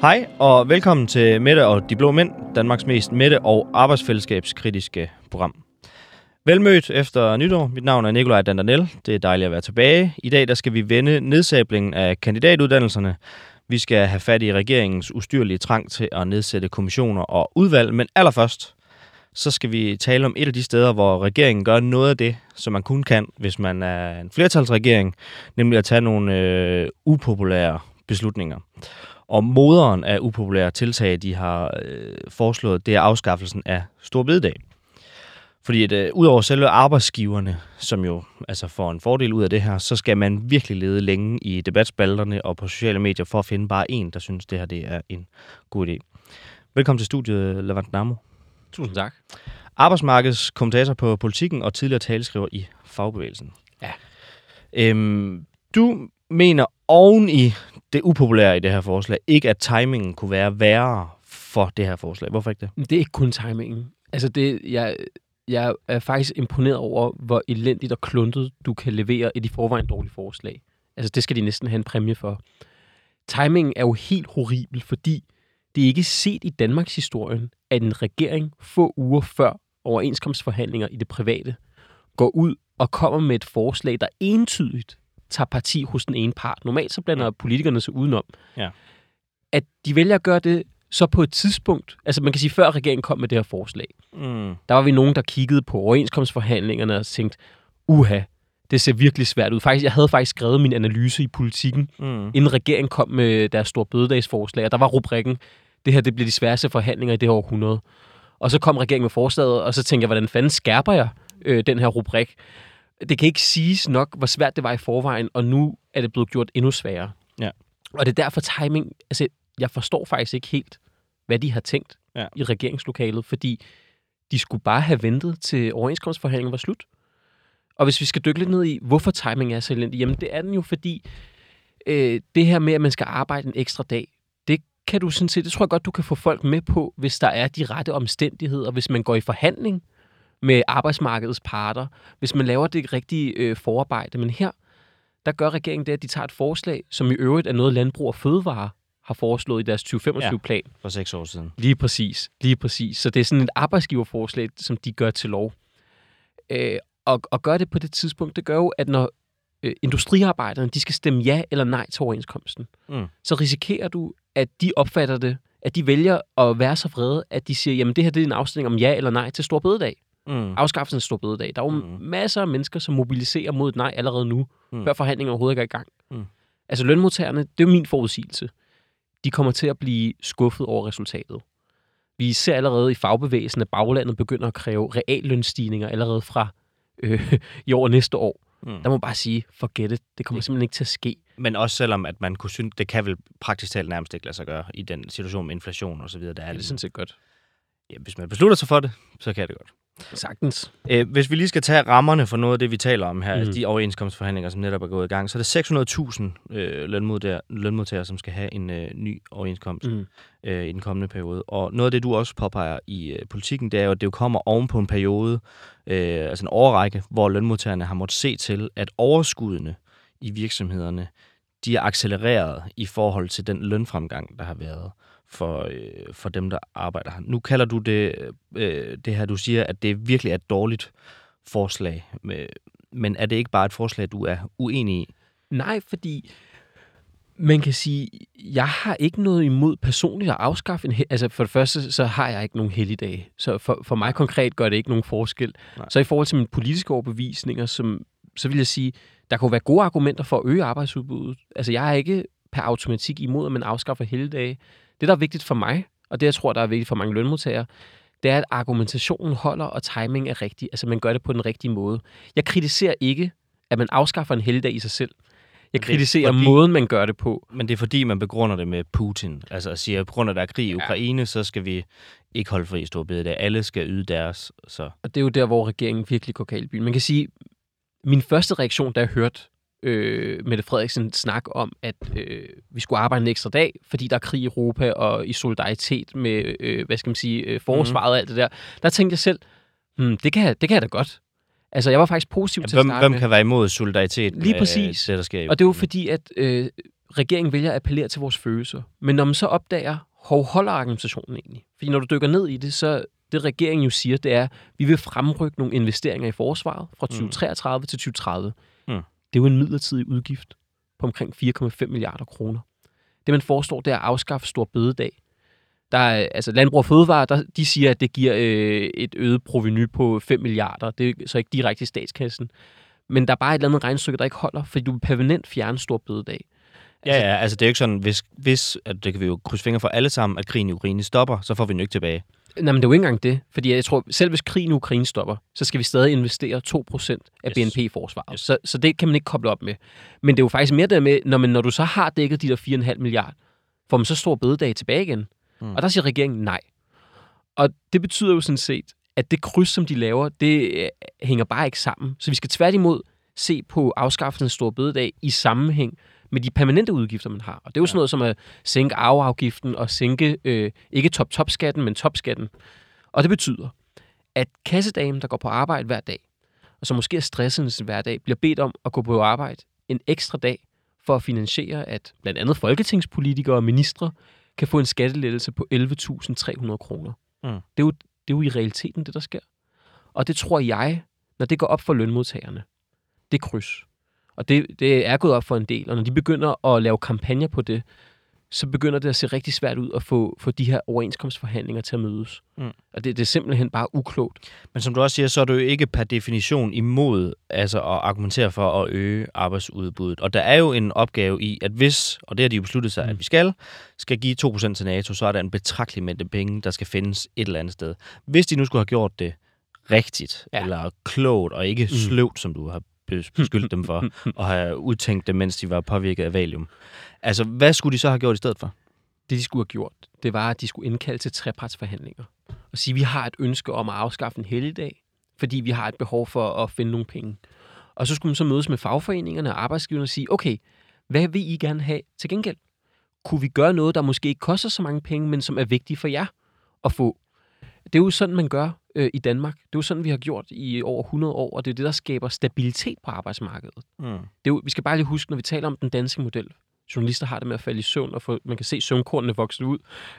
Hej og velkommen til Mette og De Blå Mænd, Danmarks mest mætte- og arbejdsfællesskabskritiske program. Velmødt efter nytår. Mit navn er Nikolaj Dandanel. Det er dejligt at være tilbage. I dag der skal vi vende nedsablingen af kandidatuddannelserne. Vi skal have fat i regeringens ustyrlige trang til at nedsætte kommissioner og udvalg, men allerførst så skal vi tale om et af de steder, hvor regeringen gør noget af det, som man kun kan, hvis man er en flertalsregering, nemlig at tage nogle øh, upopulære beslutninger. Og moderen af upopulære tiltag, de har øh, foreslået, det er afskaffelsen af Stor Bededag. Fordi at, øh, udover selve arbejdsgiverne, som jo altså får en fordel ud af det her, så skal man virkelig lede længe i debatspalterne og på sociale medier for at finde bare en, der synes, det her det er en god idé. Velkommen til studiet, Levant Namo. Tusind tak. Arbejdsmarkedskommentator på Politikken og tidligere taleskriver i Fagbevægelsen. Ja. Øhm, du mener oven i det upopulære i det her forslag, ikke at timingen kunne være værre for det her forslag. Hvorfor ikke det? Det er ikke kun timingen. Altså, det, jeg, jeg er faktisk imponeret over, hvor elendigt og kluntet du kan levere et i forvejen dårligt forslag. Altså, det skal de næsten have en præmie for. Timingen er jo helt horribel, fordi det er ikke set i Danmarks historien, at en regering få uger før overenskomstforhandlinger i det private går ud og kommer med et forslag, der entydigt tager parti hos den ene part. Normalt så blander politikerne sig udenom. Ja. At de vælger at gøre det så på et tidspunkt, altså man kan sige, før regeringen kom med det her forslag, Mm. der var vi nogen, der kiggede på overenskomstforhandlingerne og tænkte, uha, det ser virkelig svært ud. Faktisk, jeg havde faktisk skrevet min analyse i politikken, Mm. inden regeringen kom med deres store bødedagsforslag, og der var rubrikken, det her det bliver de sværeste forhandlinger i det her århundrede. Og så kom regeringen med forslaget, og så tænkte jeg, hvordan fanden skærper jeg øh, den her rubrik? Det kan ikke siges nok, hvor svært det var i forvejen, og nu er det blevet gjort endnu sværere. Ja. Og det er derfor timing, altså jeg forstår faktisk ikke helt, hvad de har tænkt Ja. i regeringslokalet, fordi de skulle bare have ventet til overenskomstforhandlingen var slut. Og hvis vi skal dykke lidt ned i, hvorfor timing er så elendig, jamen det er den jo, fordi øh, det her med, at man skal arbejde en ekstra dag, det kan du sådan set, det tror jeg godt, du kan få folk med på, hvis der er de rette omstændigheder, hvis man går i forhandling med arbejdsmarkedets parter, hvis man laver det rigtige øh, forarbejde. Men her, der gør regeringen det, at de tager et forslag, som i øvrigt er noget landbrug og fødevare har foreslået i deres 2025-plan. For seks år siden. Lige præcis, lige præcis. Så det er sådan et arbejdsgiverforslag, som de gør til lov. Øh, og, og gør det på det tidspunkt, det gør jo, at når øh, industriarbejderne de skal stemme ja eller nej til overenskomsten, Mm. så risikerer du, at de opfatter det, at de vælger at være så vrede, at de siger, jamen det her det er en afstemning om ja eller nej til stor bededag. Mm. Afskaffelsen af bededag. Der er jo Mm. masser af mennesker, som mobiliserer mod et nej allerede nu, Mm. før forhandlingen overhovedet ikke er i gang. Mm. Altså lønmodtagerne, det er min forudsigelse. De kommer til at blive skuffet over resultatet. Vi ser allerede i fagbevægelsen, at baglandet begynder at kræve reallønstigninger allerede fra øh, i år og næste år. Mm. Der må man bare sige, forget it. Det kommer simpelthen ikke til at ske. Men også selvom, at man kunne synes, det kan vel praktisk talt nærmest ikke lade sig gøre i den situation med inflation og så videre. Der er det er sådan set godt. ja, hvis man beslutter sig for det, så kan det godt. Sagtens. Øh, hvis vi lige skal tage rammerne for noget af det, vi taler om her, mm. altså de overenskomstforhandlinger, som netop er gået i gang, så er det 600.000 øh, lønmodtagere, lønmodtagere, som skal have en øh, ny overenskomst Mm. øh, i den kommende periode. Og noget af det, du også påpeger i øh, politikken, det er jo, at det jo kommer oven på en periode, øh, altså en overrække, hvor lønmodtagerne har måttet se til, at overskuddene i virksomhederne, de er accelereret i forhold til den lønfremgang, der har været for, øh, for dem, der arbejder her. Nu kalder du det, øh, det her, du siger, at det virkelig er et dårligt forslag. med- Men er det ikke bare et forslag, du er uenig i? Nej, fordi man kan sige, jeg har ikke noget imod personligt at afskaffe en Altså for det første, så har jeg ikke nogen helligdage. Så for, for mig konkret gør det ikke nogen forskel. Nej. Så i forhold til mine politiske overbevisninger, som, så vil jeg sige, der kunne være gode argumenter for at øge arbejdsudbuddet. Altså jeg er ikke per automatik imod, at man afskaffer helligdage. Det, der er vigtigt for mig, og det jeg tror, der er vigtigt for mange lønmodtagere, det er, at argumentationen holder, og timing er rigtig. Altså man gør det på den rigtige måde. Jeg kritiserer ikke, at man afskaffer en helligdag i sig selv. Jeg er kritiserer fordi- måden, man gør det på. Men det er fordi, man begrunder det med Putin. Altså siger, at på grund af, at der er krig i Ja. Ukraine, så skal vi ikke holde fri i stor bededag. Alle skal yde deres. Så. Og det er jo der, hvor regeringen virkelig går galt i byen. Man kan sige, min første reaktion, da jeg hørte øh, Mette Frederiksen snakke om, at øh, vi skulle arbejde en ekstra dag, fordi der er krig i Europa, og i solidaritet med, øh, hvad skal man sige, øh, forsvaret og alt det der, der tænkte jeg selv, hmm, det, kan, jeg- det kan jeg da godt. Altså, jeg var faktisk positiv til at Hvem, starte hvem med. kan være imod solidaritet Lige med præcis. det, der sker Og det er jo fordi, at øh, regeringen vælger at appellere til vores følelser. Men når man så opdager, hvor holder argumentationen egentlig? Fordi når du dykker ned i det, så det regeringen jo siger, det er, at vi vil fremrykke nogle investeringer i forsvaret fra 2033 mm. til 2030. Det er jo en midlertidig udgift på omkring 4,5 milliarder kroner. Det, man forestår, det er at afskaffe stor bødedag. Der er, altså Landbrug og Fødevare, der, de siger, at det giver øh, et øget proveny på 5 milliarder. Det er så ikke direkte i statskassen. Men der er bare et eller andet regnestykke, der ikke holder, fordi du vil permanent fjerne stor bødedag. Altså, ja, ja, altså det er jo ikke sådan, hvis, hvis at det kan vi jo krydse fingre for alle sammen, at krigen i Ukraine stopper, så får vi den ikke tilbage. Nej, men det er jo ikke engang det. Fordi jeg tror, selv hvis krigen i Ukraine stopper, så skal vi stadig investere 2% af yes. BNP i forsvaret. Yes. Så, så det kan man ikke koble op med. Men det er jo faktisk mere der med, når, man, når du så har dækket de der 4,5 milliarder, får man så stor bededag tilbage igen. Mm. Og der siger regeringen nej. Og det betyder jo sådan set, at det kryds, som de laver, det øh, hænger bare ikke sammen. Så vi skal tværtimod se på afskaffelsen af stor bededag i sammenhæng med de permanente udgifter, man har. Og det er jo sådan noget som at sænke arveafgiften og sænke øh, ikke top-top-skatten, men topskatten. Og det betyder, at kassedamen, der går på arbejde hver dag, og som måske er stresset i sin hverdag, bliver bedt om at gå på arbejde en ekstra dag for at finansiere, at blandt andet folketingspolitikere og ministre kan få en skattelettelse på 11.300 kroner. Mm. Det, er jo, det er jo i realiteten det, der sker. Og det tror jeg, når det går op for lønmodtagerne, det kryds, og det, det er gået op for en del, og når de begynder at lave kampagner på det, så begynder det at se rigtig svært ud at få, få de her overenskomstforhandlinger til at mødes. Mm. Og det, det er simpelthen bare uklogt. Men som du også siger, så er du jo ikke per definition imod altså at argumentere for at øge arbejdsudbuddet. Og der er jo en opgave i, at hvis, og det har de jo besluttet sig, mm. at vi skal, skal give 2% til NATO, så er der en betragtelig mængde penge, der skal findes et eller andet sted. Hvis de nu skulle have gjort det rigtigt, ja. eller klogt, og ikke mm. sløvt, som du har beskyldt dem for at have udtænkt det, mens de var påvirket af valium. Altså, hvad skulle de så have gjort i stedet for? Det, de skulle have gjort, det var, at de skulle indkalde til trepartsforhandlinger. Og sige, at vi har et ønske om at afskaffe en helligdag, fordi vi har et behov for at finde nogle penge. Og så skulle man så mødes med fagforeningerne og arbejdsgiverne og sige, okay, hvad vil I gerne have til gengæld? Kunne vi gøre noget, der måske ikke koster så mange penge, men som er vigtigt for jer at få? Det er jo sådan, man gør øh, i Danmark. Det er jo sådan, vi har gjort i over 100 år, og det er det, der skaber stabilitet på arbejdsmarkedet. Mm. Det er jo, vi skal bare lige huske, når vi taler om den danske model, journalister har det med at falde i søvn, og få, man kan se søvnkornene vokse ud,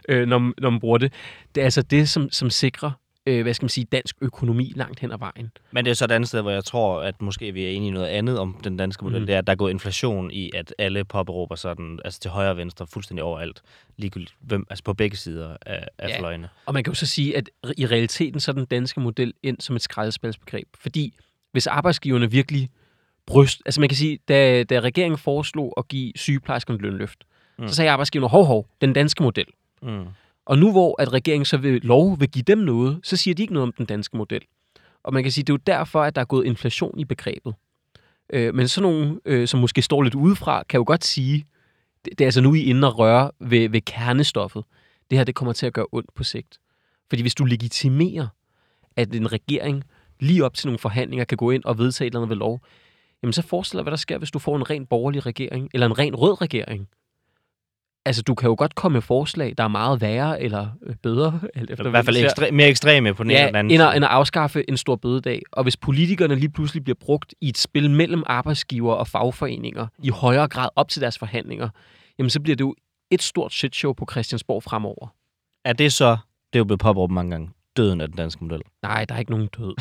øh, når, når man bruger det. Det er altså det, som, som sikrer øh, hvad skal man sige, dansk økonomi langt hen ad vejen. Men det er så et andet sted, hvor jeg tror, at måske vi er enige i noget andet om den danske model. Mm. Det er, at der er gået inflation i, at alle påberåber sådan, altså til højre og venstre, fuldstændig overalt, ligegyldigt, hvem, altså på begge sider af, af ja. fløjene. Og man kan jo så sige, at i realiteten så er den danske model ind som et skrædespilsbegreb. Fordi hvis arbejdsgiverne virkelig bryst... Altså man kan sige, da, da regeringen foreslog at give sygeplejerskerne lønløft, mm. så sagde arbejdsgiverne, hov, hov, den danske model. Mm. Og nu hvor at regeringen så vil lov vil give dem noget, så siger de ikke noget om den danske model. Og man kan sige, det er jo derfor, at der er gået inflation i begrebet. Øh, men sådan nogle, øh, som måske står lidt udefra, kan jo godt sige, det, det er altså nu I inde og røre ved, ved kernestoffet. Det her, det kommer til at gøre ondt på sigt. Fordi hvis du legitimerer, at en regering lige op til nogle forhandlinger kan gå ind og vedtage et eller andet ved lov, jamen så forestil dig, hvad der sker, hvis du får en ren borgerlig regering, eller en ren rød regering, Altså, du kan jo godt komme med forslag, der er meget værre eller øh, bedre. Eller, I hvert fald ekstre- mere ekstreme på den ja, ene eller anden. End at, end at afskaffe en stor bødedag. Og hvis politikerne lige pludselig bliver brugt i et spil mellem arbejdsgiver og fagforeninger, i højere grad op til deres forhandlinger, jamen så bliver det jo et stort shitshow på Christiansborg fremover. Er det så, det er jo blevet påbrugt mange gange, døden af den danske model? Nej, der er ikke nogen død.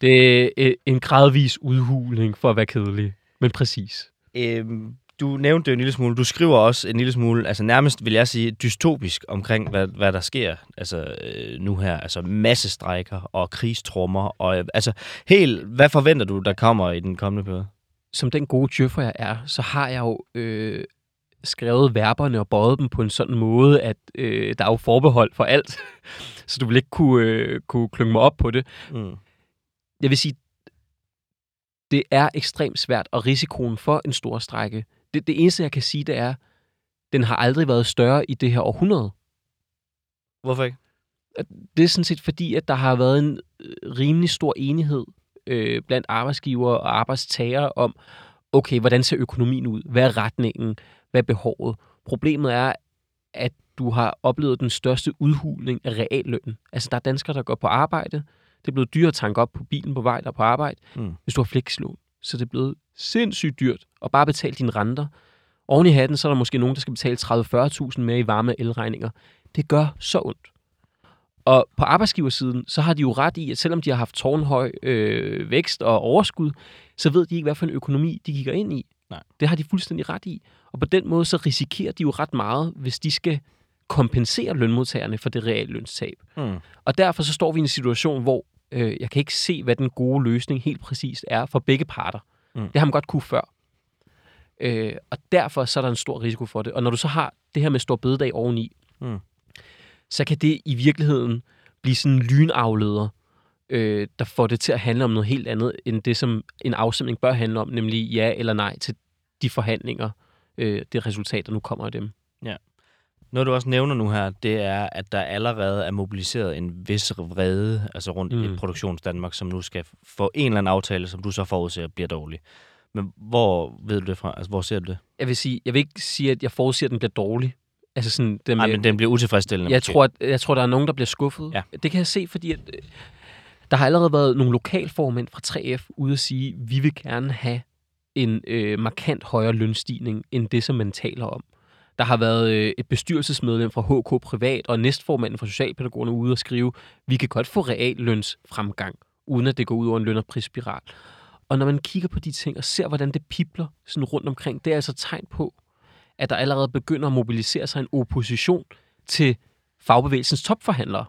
det er øh, en gradvis udhuling for at være kedelig, men præcis. Øhm, du nævnte det en lille smule. Du skriver også en lille smule, altså nærmest vil jeg sige, dystopisk omkring, hvad, hvad der sker altså, øh, nu her. Altså massestrækker og krigstrummer. Og, øh, altså helt, hvad forventer du, der kommer i den kommende periode? Som den gode djøffer jeg er, så har jeg jo øh, skrevet verberne og bøjet dem på en sådan måde, at øh, der er jo forbehold for alt. så du vil ikke kunne, øh, kunne klynge mig op på det. Mm. Jeg vil sige, det er ekstremt svært, og risikoen for en stor strække, det, det eneste, jeg kan sige, det er, den har aldrig været større i det her århundrede. Hvorfor ikke? Det er sådan set fordi, at der har været en øh, rimelig stor enighed øh, blandt arbejdsgiver og arbejdstagere om, okay, hvordan ser økonomien ud? Hvad er retningen? Hvad er behovet? Problemet er, at du har oplevet den største udhulning af reallønnen. Altså, der er danskere, der går på arbejde. Det er blevet dyrt at tanke op på bilen på vej der på arbejde. Mm. Hvis du har flekslån, så det er blevet sindssygt dyrt at bare betale dine renter. Oven i hatten, så er der måske nogen, der skal betale 30-40.000 mere i varme elregninger. Det gør så ondt. Og på arbejdsgiversiden, så har de jo ret i, at selvom de har haft tårnhøj øh, vækst og overskud, så ved de ikke, hvad for en økonomi de kigger ind i. Nej. Det har de fuldstændig ret i. Og på den måde, så risikerer de jo ret meget, hvis de skal kompensere lønmodtagerne for det reelle lønstab. Mm. Og derfor så står vi i en situation, hvor øh, jeg kan ikke se, hvad den gode løsning helt præcist er for begge parter. Mm. Det har man godt kunne før. Øh, og derfor så er der en stor risiko for det. Og når du så har det her med stor bededag oveni, Mm. så kan det i virkeligheden blive sådan en lynafleder, øh, der får det til at handle om noget helt andet, end det, som en afstemning bør handle om, nemlig ja eller nej til de forhandlinger, øh, det resultat, der nu kommer af dem. Noget, du også nævner nu her, det er, at der allerede er mobiliseret en vis vrede altså rundt mm. i Mm. Produktionsdanmark, som nu skal få en eller anden aftale, som du så forudser bliver dårlig. Men hvor ved du det fra? Altså, hvor ser du det? Jeg vil, sige, jeg vil ikke sige, at jeg forudsiger, at den bliver dårlig. Altså sådan, det Nej, med, men den bliver utilfredsstillende. jeg, måske. tror, at, jeg tror, der er nogen, der bliver skuffet. Ja. Det kan jeg se, fordi at, øh, der har allerede været nogle lokalformænd fra 3F ude at sige, at vi vil gerne have en øh, markant højere lønstigning, end det, som man taler om. Der har været øh, et bestyrelsesmedlem fra HK Privat og næstformanden fra Socialpædagogerne ude og skrive, vi kan godt få realløns fremgang, uden at det går ud over en løn- og prisspiral. Og når man kigger på de ting og ser, hvordan det pipler sådan rundt omkring, det er altså tegn på, at der allerede begynder at mobilisere sig en opposition til fagbevægelsens topforhandlere.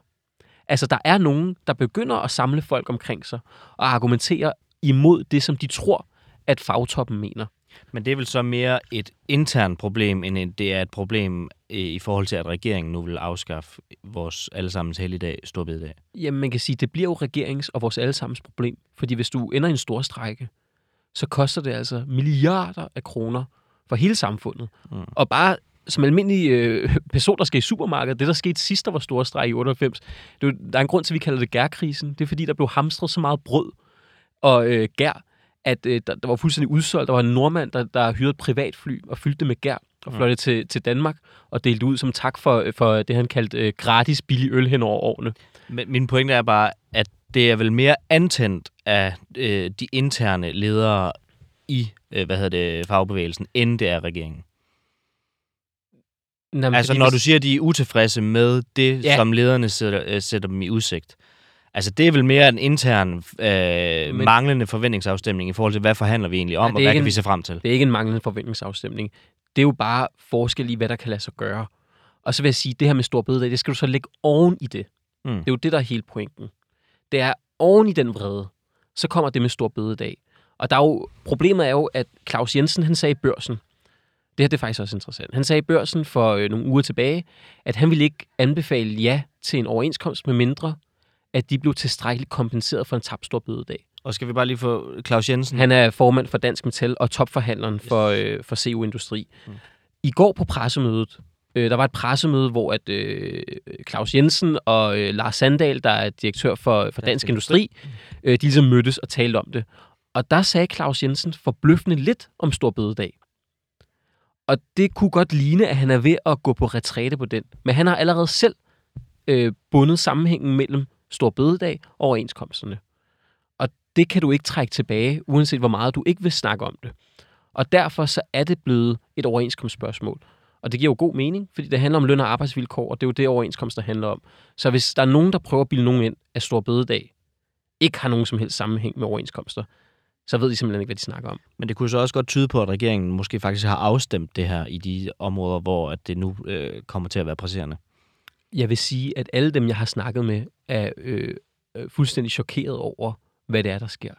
Altså, der er nogen, der begynder at samle folk omkring sig og argumentere imod det, som de tror, at fagtoppen mener. Men det er vel så mere et internt problem, end et- det er et problem øh, i forhold til, at regeringen nu vil afskaffe vores allesammens helligdag, Storbededag. Jamen, man kan sige, det bliver jo regerings- og vores allesammens problem. Fordi hvis du ender i en stor strække, så koster det altså milliarder af kroner for hele samfundet. Mm. Og bare som almindelig øh, person, der skal i supermarkedet, det der skete sidst, der var store strejke i 98, det er, der er en grund til, at vi kalder det gærkrisen. Det er fordi, der blev hamstret så meget brød og øh, gær, at øh, der, der var fuldstændig udsolgt. Der var en nordmand, der, der hyrede et privatfly og fyldte det med gær og fløj det til, til Danmark og delte ud som tak for, for det, han kaldte øh, gratis billig øl hen over årene. Men min pointe er bare, at det er vel mere antændt af øh, de interne ledere i øh, hvad hedder det, fagbevægelsen, end det er regeringen. Jamen, Altså, når du siger, at de er utilfredse med det, ja. som lederne sætter, øh, sætter dem i udsigt. Altså, det er vel mere en intern øh, Men- manglende forventningsafstemning i forhold til, hvad forhandler vi egentlig om, Ja, og hvad kan en- vi se frem til? Det er ikke en manglende forventningsafstemning. Det er jo bare forskel i, hvad der kan lade sig gøre. Og så vil jeg sige, det her med stor bededag, det skal du så lægge oven i det. Mm. Det er jo det, der er hele pointen. Det er oven i den vrede, så kommer det med stor bededag. Og der er jo, problemet er jo, at Claus Jensen, han sagde i børsen, det her det er faktisk også interessant, han sagde i børsen for øh, nogle uger tilbage, at han ville ikke anbefale ja til en overenskomst med mindre, at de blev tilstrækkeligt kompenseret for en tabt stor bededag. Og skal vi bare lige få Claus Jensen? Han er formand for Dansk Metal og topforhandleren for, øh, for CU Industri. Mm. I går på pressemødet, øh, der var et pressemøde, hvor at øh, Claus Jensen og øh, Lars Sandal, der er direktør for, for Dansk, Industri, øh, de ligesom mødtes og talte om det. Og der sagde Claus Jensen forbløffende lidt om Stor Bededag. Og det kunne godt ligne, at han er ved at gå på retræte på den. Men han har allerede selv øh, bundet sammenhængen mellem Stor Bededag overenskomsterne. Og det kan du ikke trække tilbage, uanset hvor meget du ikke vil snakke om det. Og derfor så er det blevet et overenskomstspørgsmål. Og det giver jo god mening, fordi det handler om løn og arbejdsvilkår, og det er jo det, overenskomster handler om. Så hvis der er nogen, der prøver at bilde nogen ind, at Stor Bededag ikke har nogen som helst sammenhæng med overenskomster, så ved de simpelthen ikke, hvad de snakker om. Men det kunne så også godt tyde på, at regeringen måske faktisk har afstemt det her i de områder, hvor at det nu øh, kommer til at være presserende. Jeg vil sige, at alle dem, jeg har snakket med, er øh, øh, fuldstændig chokeret over, hvad det er, der sker.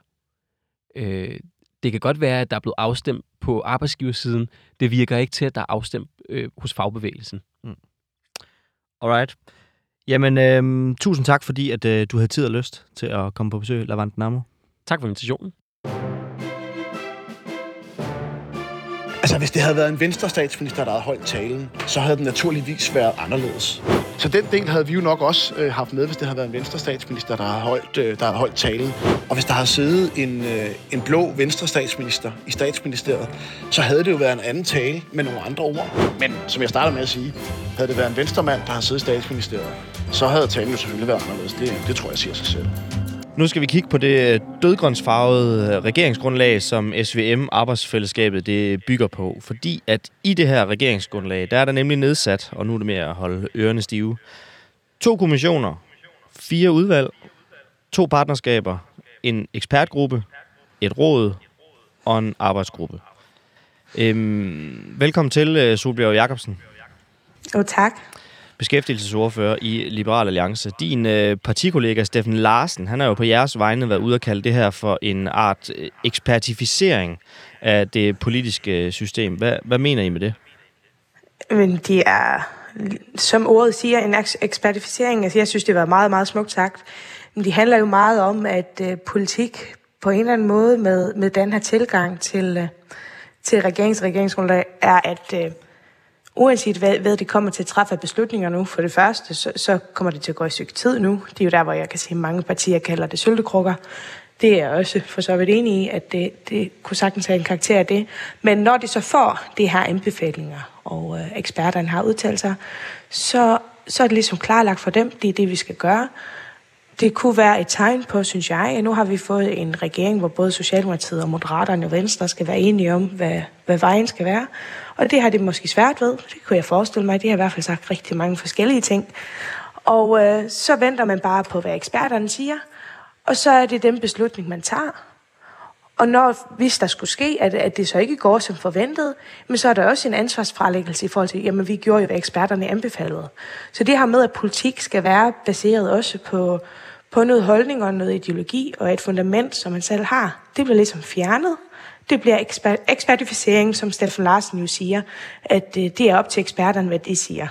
Øh, det kan godt være, at der er blevet afstemt på arbejdsgiversiden. Det virker ikke til, at der er afstemt øh, hos fagbevægelsen. Alright. Jamen, øh, tusind tak, fordi at, øh, du havde tid og lyst til at komme på besøg, Lavant Namo. Tak for invitationen. Altså, hvis det havde været en venstre statsminister, der havde holdt talen, så havde den naturligvis været anderledes. Så den del havde vi jo nok også øh, haft med, hvis det havde været en venstre statsminister, der havde holdt, øh, der havde holdt talen. Og hvis der havde siddet en, øh, en blå venstre statsminister i statsministeriet, så havde det jo været en anden tale med nogle andre ord. Men som jeg starter med at sige, havde det været en venstremand, der havde siddet i statsministeriet, så havde talen jo selvfølgelig været anderledes. Det, det tror jeg siger sig selv. Nu skal vi kigge på det øh, dødgrønsfarvede øh, regeringsgrundlag, som SVM Arbejdsfællesskabet det bygger på. Fordi at i det her regeringsgrundlag, der er der nemlig nedsat, og nu er det med at holde ørerne stive, to kommissioner, fire udvalg, to partnerskaber, en ekspertgruppe, et råd og en arbejdsgruppe. Øhm, velkommen til, øh, Solbjerg Jacobsen. Og tak. Beskæftigelsesordfører i Liberal Alliance. Din øh, partikollega Steffen Larsen, han har jo på jeres vegne været ude at kalde det her for en art øh, ekspertificering af det politiske øh, system. Hvad, hvad mener I med det? Men det er, som ordet siger, en ekspertificering. Altså, jeg synes, det var meget, meget smukt sagt. Men det handler jo meget om, at øh, politik på en eller anden måde med, med den her tilgang til, øh, til regerings- regeringsgrundlag, er, at øh, uanset hvad, hvad det kommer til at træffe beslutninger nu, for det første, så, så kommer det til at gå i stykke tid nu. Det er jo der, hvor jeg kan se, at mange partier kalder det syltekrukker. Det er jeg også for så vidt enig i, at det, det kunne sagtens have en karakter af det. Men når de så får det her anbefalinger, og øh, eksperterne har udtalt sig, så, så er det ligesom klarlagt for dem, det er det, vi skal gøre. Det kunne være et tegn på, synes jeg, at nu har vi fået en regering, hvor både Socialdemokratiet og Moderaterne og Venstre skal være enige om, hvad, hvad vejen skal være. Og det har det måske svært ved. Det kunne jeg forestille mig. Det har i hvert fald sagt rigtig mange forskellige ting. Og øh, så venter man bare på, hvad eksperterne siger. Og så er det den beslutning, man tager. Og når, hvis der skulle ske, at, at det så ikke går som forventet, men så er der også en ansvarsfralæggelse i forhold til, jamen vi gjorde jo, hvad eksperterne anbefalede. Så det her med, at politik skal være baseret også på, på noget holdning og noget ideologi og et fundament, som man selv har, det bliver ligesom fjernet. Det bliver eksper- ekspertificering, som Steffen Larsen jo siger, at øh, det er op til eksperterne, hvad de siger.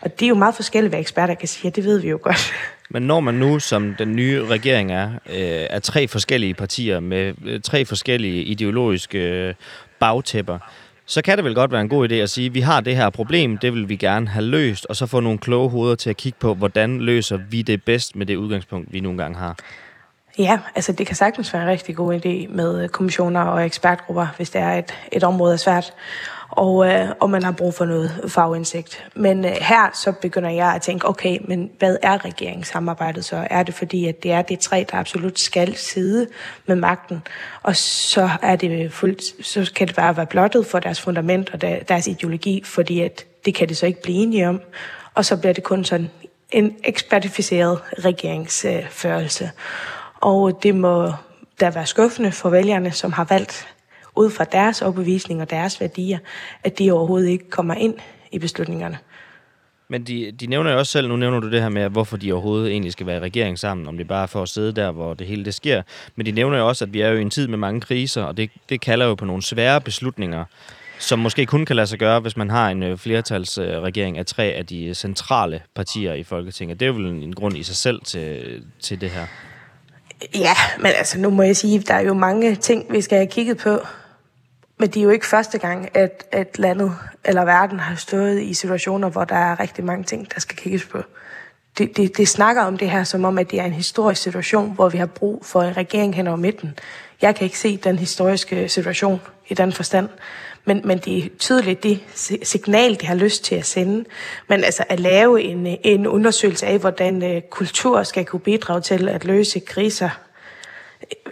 Og det er jo meget forskelligt, hvad eksperter kan sige, det ved vi jo godt. Men når man nu, som den nye regering er, øh, er tre forskellige partier med øh, tre forskellige ideologiske øh, bagtæpper, så kan det vel godt være en god idé at sige, at vi har det her problem, det vil vi gerne have løst, og så få nogle kloge hoveder til at kigge på, hvordan løser vi det bedst med det udgangspunkt, vi nogle gange har. Ja, altså det kan sagtens være en rigtig god idé med kommissioner og ekspertgrupper, hvis det er et, et område er svært, og, øh, og man har brug for noget fagindsigt. Men øh, her så begynder jeg at tænke, okay, men hvad er regeringssamarbejdet så? Er det fordi, at det er de tre, der absolut skal sidde med magten, og så er det fuldt, så kan det bare være blottet for deres fundament og deres ideologi, fordi at det kan det så ikke blive enige om, og så bliver det kun sådan en ekspertificeret regeringsførelse. Og det må da være skuffende for vælgerne, som har valgt ud fra deres overbevisning og deres værdier, at de overhovedet ikke kommer ind i beslutningerne. Men de, de nævner jo også selv, nu nævner du det her med, hvorfor de overhovedet egentlig skal være i regering sammen, om det bare er for at sidde der, hvor det hele det sker. Men de nævner jo også, at vi er jo i en tid med mange kriser, og det, det kalder jo på nogle svære beslutninger, som måske kun kan lade sig gøre, hvis man har en øh, flertalsregering af tre af de centrale partier i Folketinget. Det er jo vel en grund i sig selv til, til det her. Ja, men altså nu må jeg sige, at der er jo mange ting, vi skal have kigget på. Men det er jo ikke første gang, at, at landet eller verden har stået i situationer, hvor der er rigtig mange ting, der skal kigges på. Det, det, det snakker om det her som om, at det er en historisk situation, hvor vi har brug for en regering hen over midten. Jeg kan ikke se den historiske situation i den forstand. Men, men det er tydeligt det signal, de har lyst til at sende. Men altså at lave en, en undersøgelse af, hvordan øh, kultur skal kunne bidrage til at løse kriser,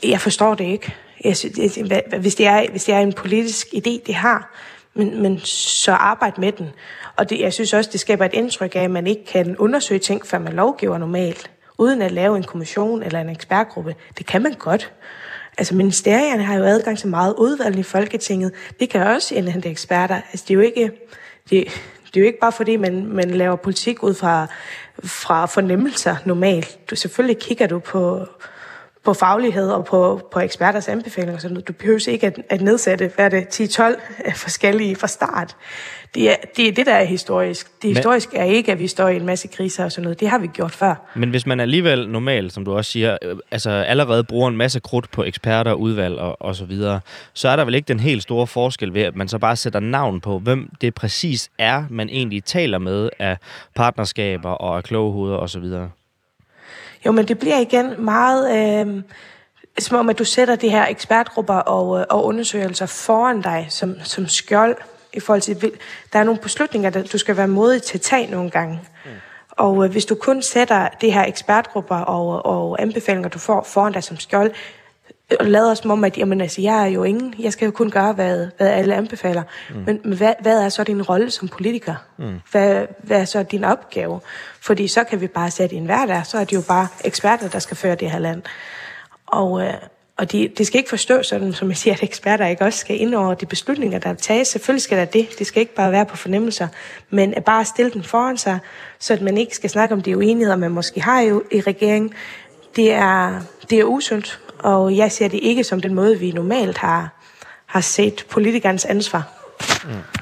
jeg forstår det ikke. Jeg synes, hvis, det er, hvis det er en politisk idé, det har, men, men så arbejde med den. Og det, jeg synes også, det skaber et indtryk af, at man ikke kan undersøge ting, før man lovgiver normalt, uden at lave en kommission eller en ekspertgruppe. Det kan man godt. Altså ministerierne har jo adgang til meget udvalg i Folketinget. Det kan også indhente eksperter. Altså det er jo ikke, det, det er jo ikke bare fordi, man, man laver politik ud fra, fra fornemmelser normalt. Du, selvfølgelig kigger du på, på faglighed og på, på eksperters anbefalinger. Så du behøver ikke at, at nedsætte hvad er det, 10-12 forskellige fra start. Det er, det er det, der er historisk. Det historiske er ikke, at vi står i en masse kriser og sådan noget. Det har vi gjort før. Men hvis man alligevel normalt, som du også siger, øh, altså allerede bruger en masse krudt på eksperter, udvalg og, og så videre, så er der vel ikke den helt store forskel ved, at man så bare sætter navn på, hvem det præcis er, man egentlig taler med af partnerskaber og af kloge hoveder og så videre. Jo, men det bliver igen meget... Øh, som om, at du sætter de her ekspertgrupper og, øh, og undersøgelser foran dig som, som skjold i forhold til... Der er nogle beslutninger, der du skal være modig til at tage nogle gange. Mm. Og øh, hvis du kun sætter det her ekspertgrupper og, og anbefalinger, du får foran dig som skjold, og lader som om, at jamen, altså, jeg er jo ingen. Jeg skal jo kun gøre, hvad, hvad alle anbefaler. Mm. Men, men hvad, hvad er så din rolle som politiker? Mm. Hvad, hvad er så din opgave? Fordi så kan vi bare sætte en hverdag, så er det jo bare eksperter, der skal føre det her land. Og, øh, og de, det skal ikke forstås sådan, som jeg siger, at eksperter ikke også skal ind over de beslutninger, der tages. Selvfølgelig skal der det. Det skal ikke bare være på fornemmelser, men at bare stille den foran sig, så at man ikke skal snakke om de uenigheder, man måske har jo i regeringen. Det er, det er usundt, og jeg ser det ikke som den måde, vi normalt har, har set politikernes ansvar. Mm.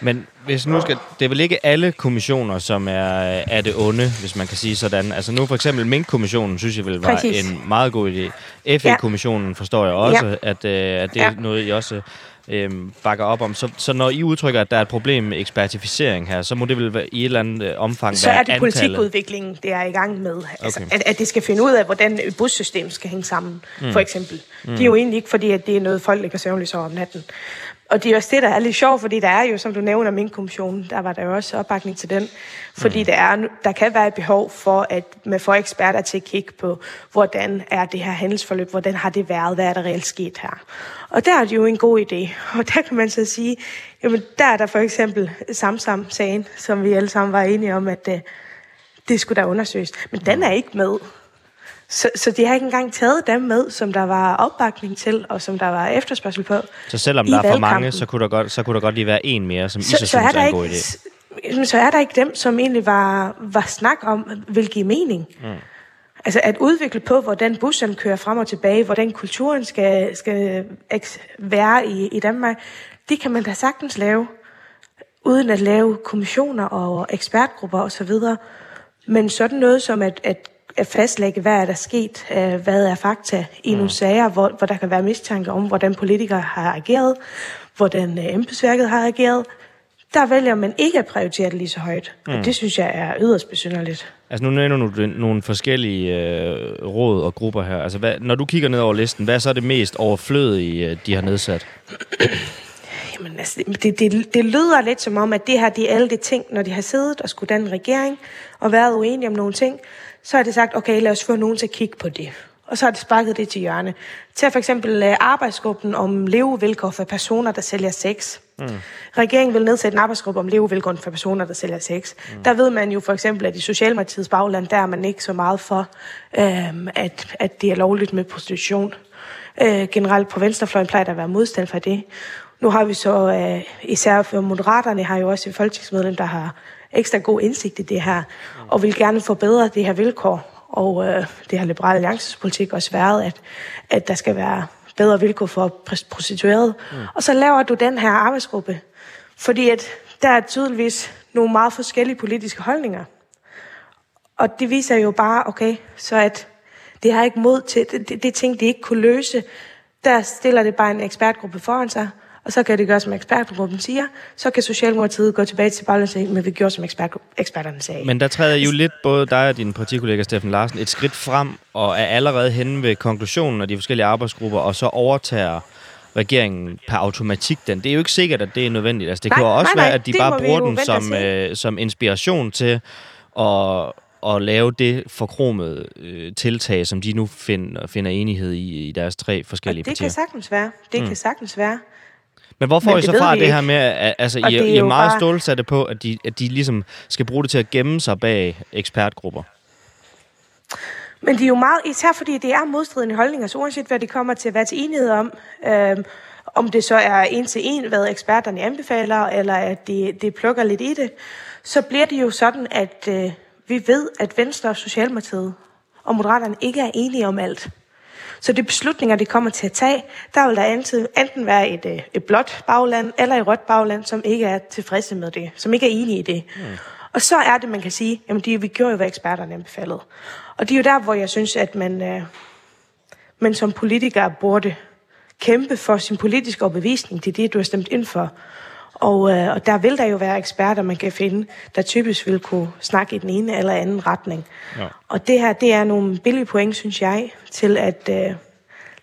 Men hvis nu skal, det er vel ikke alle kommissioner, som er, er det onde, hvis man kan sige sådan. Altså nu for eksempel Mink-kommissionen, synes jeg vil var Præcis. en meget god idé. FE-kommissionen forstår jeg også, ja. at, øh, at det ja. er noget, I også øh, bakker op om. Så, så når I udtrykker, at der er et problem med ekspertificering her, så må det vel være, i et eller andet øh, omfang så være Så er det antallet. politikudviklingen, det er i gang med. Altså, okay. at, at det skal finde ud af, hvordan et bussystem skal hænge sammen, mm. for eksempel. Mm. Det er jo egentlig ikke, fordi at det er noget, folk ligger søvnløs over om natten. Og det er også det, der er lidt sjovt, fordi der er jo, som du nævner, min kommission, der var der jo også opbakning til den. Fordi mm. der, er, der kan være et behov for, at man får eksperter til at kigge på, hvordan er det her handelsforløb, hvordan har det været, hvad er der reelt sket her. Og der er det jo en god idé. Og der kan man så sige, jamen der er der for eksempel Samsam-sagen, som vi alle sammen var enige om, at det, øh, det skulle der undersøges. Men den er ikke med. Så, så de har ikke engang taget dem med, som der var opbakning til, og som der var efterspørgsel på. Så selvom der er for mange, så kunne der godt, så kunne der godt lige være en mere, som så, I så, så synes er, er en god idé? Så er der ikke dem, som egentlig var, var snak om, vil give mening. Mm. Altså at udvikle på, hvordan bussen kører frem og tilbage, hvordan kulturen skal, skal være i, i Danmark, det kan man da sagtens lave, uden at lave kommissioner og ekspertgrupper osv. Men sådan noget som at at fastlægge, hvad er der sket, øh, hvad er fakta i nogle mm. sager, hvor, hvor der kan være mistanke om, hvordan politikere har ageret, hvordan øh, embedsværket har ageret. Der vælger man ikke at prioritere det lige så højt. Mm. Og det synes jeg er yderst besynderligt. Altså nu nævner du nogle forskellige øh, råd og grupper her. Altså hvad, når du kigger ned over listen, hvad er så det mest overflødige, øh, de har nedsat? Jamen, altså, det, det, det lyder lidt som om, at det her det er alle de ting, når de har siddet og skulle danne regering og været uenige om nogle ting, så har det sagt, okay, lad os få nogen til at kigge på det. Og så har det sparket det til hjørne. Til for eksempel uh, arbejdsgruppen om levevilkår for personer, der sælger sex. Mm. Regeringen vil nedsætte en arbejdsgruppe om levevilkår for personer, der sælger sex. Mm. Der ved man jo for eksempel, at i Socialdemokratiets bagland, der er man ikke så meget for, uh, at, at det er lovligt med prostitution. Uh, generelt på venstrefløjen plejer der at være modstand for det. Nu har vi så, uh, især for Moderaterne, har jo også et folketingsmedlem, der har ekstra god indsigt i det her, og vil gerne forbedre det her vilkår. Og øh, det har Liberale Alliances politik også været, at, at der skal være bedre vilkår for prostituerede. Mm. Og så laver du den her arbejdsgruppe, fordi at der er tydeligvis nogle meget forskellige politiske holdninger. Og det viser jo bare, okay, så at det har ikke mod til, det, det, det ting, de ikke kunne løse, der stiller det bare en ekspertgruppe foran sig, og så kan det gøre, som ekspertgruppen siger. Så kan Socialdemokratiet gå tilbage til baglandet og men vi gjorde, som ekspert, eksperterne sagde. Men der træder jo lidt både dig og din partikollega Steffen Larsen et skridt frem, og er allerede henne ved konklusionen af de forskellige arbejdsgrupper, og så overtager regeringen per automatik den. Det er jo ikke sikkert, at det er nødvendigt. Altså, det nej, kan jo også nej, nej, være, at de bare bruger den som, øh, som inspiration til at at lave det forkromede øh, tiltag, som de nu finder, finder enighed i i deres tre forskellige partier. det partier. kan sagtens være. Det mm. kan sagtens være. Men hvor får Men I så fra det her med, at altså, I, I er meget bare... stålsatte på, at de, at de ligesom skal bruge det til at gemme sig bag ekspertgrupper? Men det er jo meget, især fordi det er modstridende holdninger, så uanset hvad det kommer til at være til enighed om, øh, om det så er en til en, hvad eksperterne anbefaler, eller at de, de plukker lidt i det, så bliver det jo sådan, at øh, vi ved, at Venstre og Socialdemokratiet og Moderaterne ikke er enige om alt. Så de beslutninger, de kommer til at tage, der vil der enten, enten være et, øh, et blåt bagland eller et rødt bagland, som ikke er tilfredse med det, som ikke er enige i det. Mm. Og så er det, man kan sige, jamen de, vi gjorde jo, hvad eksperterne anbefalede. Og det er jo der, hvor jeg synes, at man, øh, man som politiker burde kæmpe for sin politiske overbevisning. Det er det, du har stemt ind for. Og, øh, og der vil der jo være eksperter, man kan finde, der typisk vil kunne snakke i den ene eller anden retning. Ja. Og det her, det er nogle billige point, synes jeg, til at øh,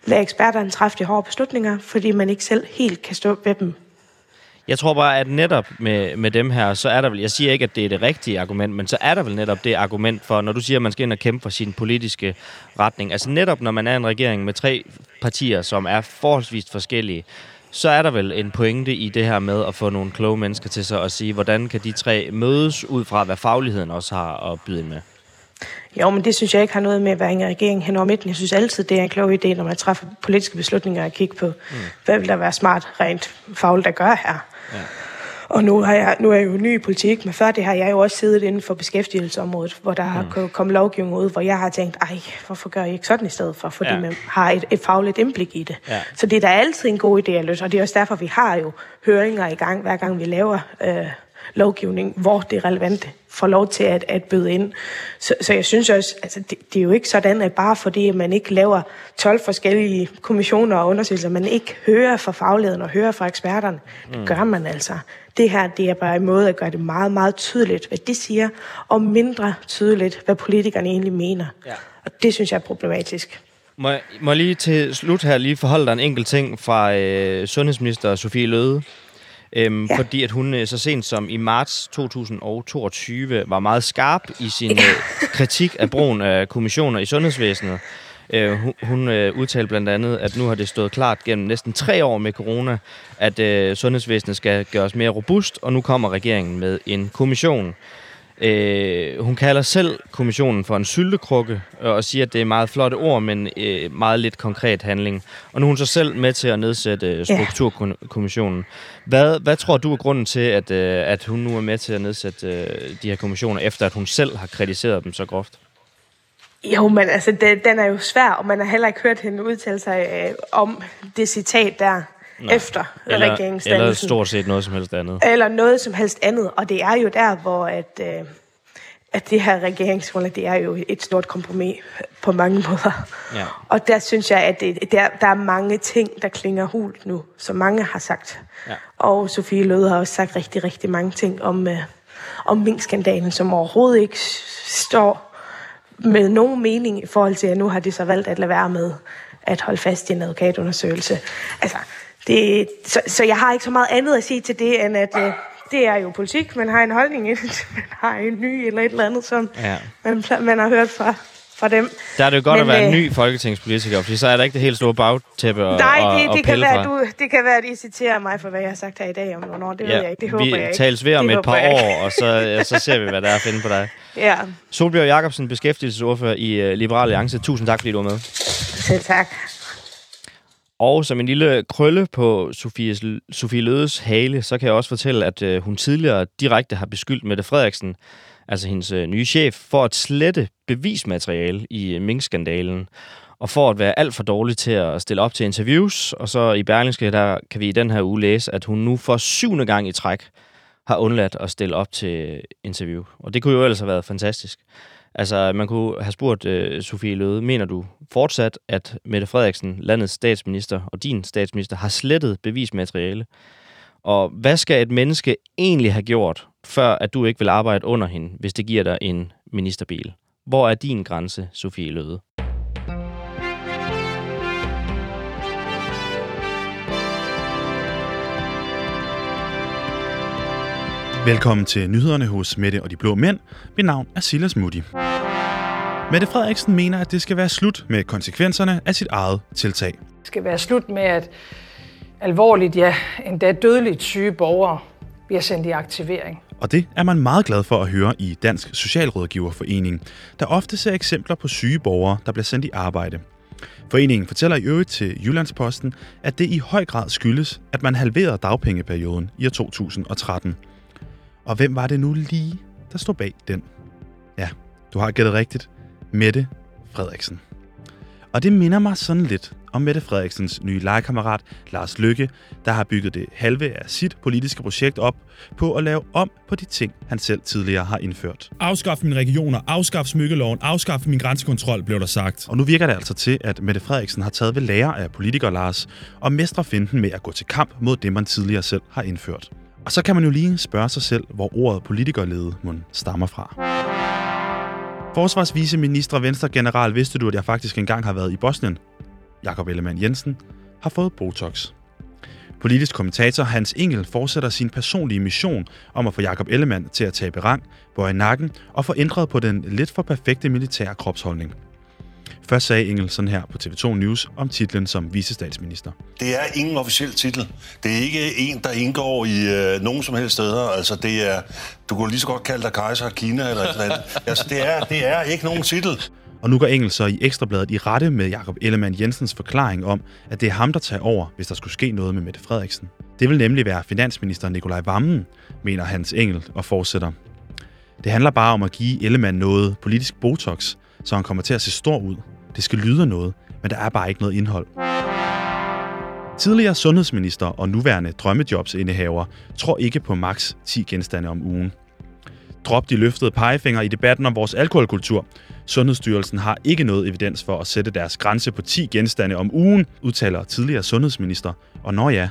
lade eksperterne træffe de hårde beslutninger, fordi man ikke selv helt kan stå ved dem. Jeg tror bare, at netop med, med dem her, så er der vel, jeg siger ikke, at det er det rigtige argument, men så er der vel netop det argument for, når du siger, at man skal ind og kæmpe for sin politiske retning. Altså netop når man er en regering med tre partier, som er forholdsvis forskellige, så er der vel en pointe i det her med at få nogle kloge mennesker til sig og sige, hvordan kan de tre mødes ud fra, hvad fagligheden også har at byde ind med? Jo, men det synes jeg ikke har noget med at være en regering hen over midten. Jeg synes altid, det er en klog idé, når man træffer politiske beslutninger at kigge på, mm. hvad vil der være smart rent fagligt at gøre her. Ja. Og nu, har jeg, nu er jeg jo ny i politik, men før det har jeg jo også siddet inden for beskæftigelsesområdet, hvor der mm. har kommet lovgivning ud, hvor jeg har tænkt, ej, hvorfor gør I ikke sådan i stedet for? Fordi ja. man har et, et fagligt indblik i det. Ja. Så det er da altid en god idé at løse, og det er også derfor, vi har jo høringer i gang, hver gang vi laver øh, lovgivning, hvor det er relevant får lov til at, at bøde ind. Så, så jeg synes også, altså det, det er jo ikke sådan, at bare fordi man ikke laver 12 forskellige kommissioner og undersøgelser, man ikke hører fra fagligheden og hører fra eksperterne. Det mm. gør man altså. Det her, det er bare en måde at gøre det meget, meget tydeligt, hvad de siger, og mindre tydeligt, hvad politikerne egentlig mener. Ja. Og det synes jeg er problematisk. Må jeg, må jeg lige til slut her lige forholde dig en enkelt ting fra øh, sundhedsminister Sofie Løde, Øhm, ja. Fordi at hun øh, så sent som i marts 2022 var meget skarp i sin. Øh, kritik af brugen af kommissioner i sundhedsvæsenet. Øh, hun hun øh, udtalte blandt andet, at nu har det stået klart gennem næsten tre år med corona, at øh, sundhedsvæsenet skal gøres mere robust, og nu kommer regeringen med en kommission. Øh, hun kalder selv kommissionen for en syltekrukke, og siger, at det er meget flotte ord, men øh, meget lidt konkret handling. Og nu er hun så selv med til at nedsætte øh, strukturkommissionen. Hvad, hvad tror du er grunden til, at, øh, at hun nu er med til at nedsætte øh, de her kommissioner, efter at hun selv har kritiseret dem så groft? Jo, men altså, det, den er jo svær, og man har heller ikke hørt hende udtale sig øh, om det citat der. Nej. efter eller, regeringsdannelsen. Eller stort set noget som helst andet. Eller noget som helst andet. Og det er jo der, hvor at, øh, at det her regeringsgrundlag, det er jo et stort kompromis på mange måder. Ja. Og der synes jeg, at det, der, der er mange ting, der klinger hult nu, som mange har sagt. Ja. Og Sofie Løde har også sagt rigtig, rigtig mange ting om, øh, om minkskandalen, som overhovedet ikke står med nogen mening i forhold til, at nu har de så valgt at lade være med at holde fast i en advokatundersøgelse. Altså, det, så, så jeg har ikke så meget andet at sige til det, end at øh, det er jo politik. Man har en holdning, man har en ny eller et eller andet, som ja. man, man har hørt fra, fra dem. Der er det jo godt Men, at være en øh, ny folketingspolitiker, fordi så er der ikke det helt store bagtæppe og Nej, det, og, det, kan være, du, det kan være, at I citerer mig for, hvad jeg har sagt her i dag om nogle år. Det ja, ved jeg ikke. Det håber jeg ikke. Vi tales ved om et par år, og så, så ser vi, hvad der er at finde på dig. Ja. Solbjørg Jacobsen, beskæftigelsesordfører i uh, Liberal Alliance. Tusind tak, fordi du var med. Selv tak. Og som en lille krølle på Sofies, Sofie Lødes hale, så kan jeg også fortælle, at øh, hun tidligere direkte har beskyldt Mette Frederiksen, altså hendes øh, nye chef, for at slette bevismateriale i øh, minkskandalen, og for at være alt for dårlig til at stille op til interviews. Og så i Berlingske, der kan vi i den her uge læse, at hun nu for syvende gang i træk har undladt at stille op til øh, interview. Og det kunne jo ellers have været fantastisk. Altså, man kunne have spurgt øh, Sofie Løde, mener du fortsat, at Mette Frederiksen, landets statsminister og din statsminister, har slettet bevismateriale? Og hvad skal et menneske egentlig have gjort, før at du ikke vil arbejde under hende, hvis det giver dig en ministerbil? Hvor er din grænse, Sofie Løde? Velkommen til nyhederne hos Mette og de Blå Mænd. Mit navn er Silas Mutti. Mette Frederiksen mener, at det skal være slut med konsekvenserne af sit eget tiltag. Det skal være slut med, at alvorligt, ja, endda dødeligt syge borgere bliver sendt i aktivering. Og det er man meget glad for at høre i Dansk Socialrådgiverforening, der ofte ser eksempler på syge borgere, der bliver sendt i arbejde. Foreningen fortæller i øvrigt til Jyllandsposten, at det i høj grad skyldes, at man halverede dagpengeperioden i år 2013. Og hvem var det nu lige, der stod bag den? Ja, du har gættet rigtigt. Mette Frederiksen. Og det minder mig sådan lidt om Mette Frederiksens nye legekammerat Lars Lykke, der har bygget det halve af sit politiske projekt op på at lave om på de ting, han selv tidligere har indført. Afskaf mine regioner, afskaf smykkeloven, afskaf min grænsekontrol, blev der sagt. Og nu virker det altså til, at Mette Frederiksen har taget ved lære af politiker Lars og mestrer finden med at gå til kamp mod det, man tidligere selv har indført. Og så kan man jo lige spørge sig selv, hvor ordet politikerlede må stammer fra. Forsvarsviceminister Venstre General, vidste du, at jeg faktisk engang har været i Bosnien? Jakob Ellemann Jensen har fået Botox. Politisk kommentator Hans Engel fortsætter sin personlige mission om at få Jakob Ellemann til at tabe rang, bøje nakken og få ændret på den lidt for perfekte militære kropsholdning. Først sagde Engel sådan her på TV2 News om titlen som vicestatsminister. Det er ingen officiel titel. Det er ikke en, der indgår i øh, nogen som helst steder. Altså, det er, du kunne lige så godt kalde dig kejser af Kina eller et eller andet. Altså, det er, det er ikke nogen titel. Og nu går Engel så i Ekstrabladet i rette med Jakob Ellemann Jensens forklaring om, at det er ham, der tager over, hvis der skulle ske noget med Mette Frederiksen. Det vil nemlig være finansminister Nikolaj Vammen, mener Hans Engel og fortsætter. Det handler bare om at give Ellemann noget politisk botox, så han kommer til at se stor ud. Det skal lyde noget, men der er bare ikke noget indhold. Tidligere sundhedsminister og nuværende drømmejobsindehaver tror ikke på maks 10 genstande om ugen. Drop de løftede pegefinger i debatten om vores alkoholkultur. Sundhedsstyrelsen har ikke noget evidens for at sætte deres grænse på 10 genstande om ugen, udtaler tidligere sundhedsminister. Og når ja,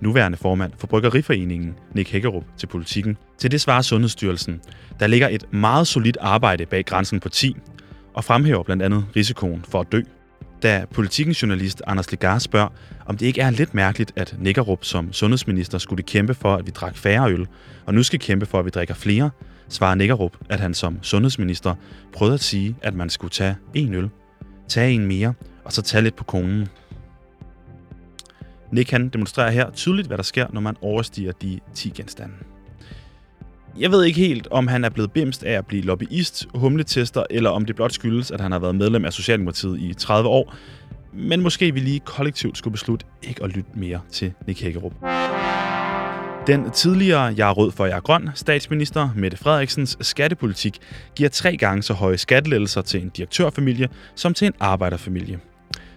nuværende formand for Bryggeriforeningen, Nick Hækkerup, til politikken. Til det svarer Sundhedsstyrelsen. Der ligger et meget solidt arbejde bag grænsen på 10, og fremhæver blandt andet risikoen for at dø. Da politikens journalist Anders Legar spørger, om det ikke er lidt mærkeligt, at Nikkerup som sundhedsminister skulle kæmpe for, at vi drak færre øl, og nu skal kæmpe for, at vi drikker flere, svarer Nikkerup, at han som sundhedsminister prøvede at sige, at man skulle tage en øl, tage en mere, og så tage lidt på konen. Nick han demonstrerer her tydeligt, hvad der sker, når man overstiger de 10 genstande. Jeg ved ikke helt, om han er blevet bimst af at blive lobbyist, humletester, eller om det blot skyldes, at han har været medlem af Socialdemokratiet i 30 år. Men måske vi lige kollektivt skulle beslutte ikke at lytte mere til Nick Hækkerup. Den tidligere Jeg er rød for jeg er grøn statsminister Mette Frederiksens skattepolitik giver tre gange så høje skattelettelser til en direktørfamilie som til en arbejderfamilie.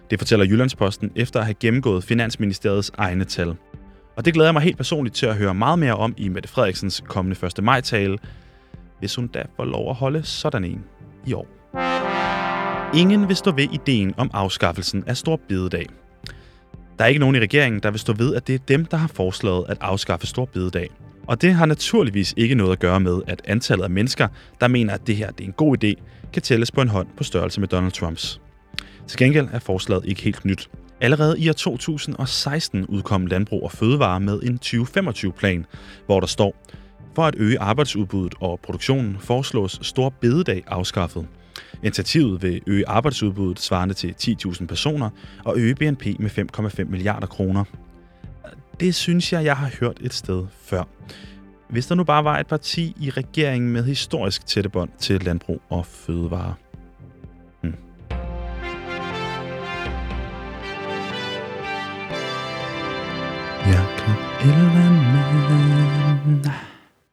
Det fortæller Jyllandsposten efter at have gennemgået Finansministeriets egne tal. Og det glæder jeg mig helt personligt til at høre meget mere om i Mette Frederiksens kommende 1. maj-tale, hvis hun da får lov at holde sådan en i år. Ingen vil stå ved ideen om afskaffelsen af Stor Bededag. Der er ikke nogen i regeringen, der vil stå ved, at det er dem, der har foreslået at afskaffe Stor Bededag. Og det har naturligvis ikke noget at gøre med, at antallet af mennesker, der mener, at det her det er en god idé, kan tælles på en hånd på størrelse med Donald Trumps. Til gengæld er forslaget ikke helt nyt. Allerede i år 2016 udkom Landbrug og Fødevare med en 2025-plan, hvor der står, for at øge arbejdsudbuddet og produktionen foreslås stor bededag afskaffet. Initiativet vil øge arbejdsudbuddet svarende til 10.000 personer og øge BNP med 5,5 milliarder kroner. Det synes jeg, jeg har hørt et sted før. Hvis der nu bare var et parti i regeringen med historisk tætte bånd til landbrug og fødevare. Hmm. Jakob Ellemann.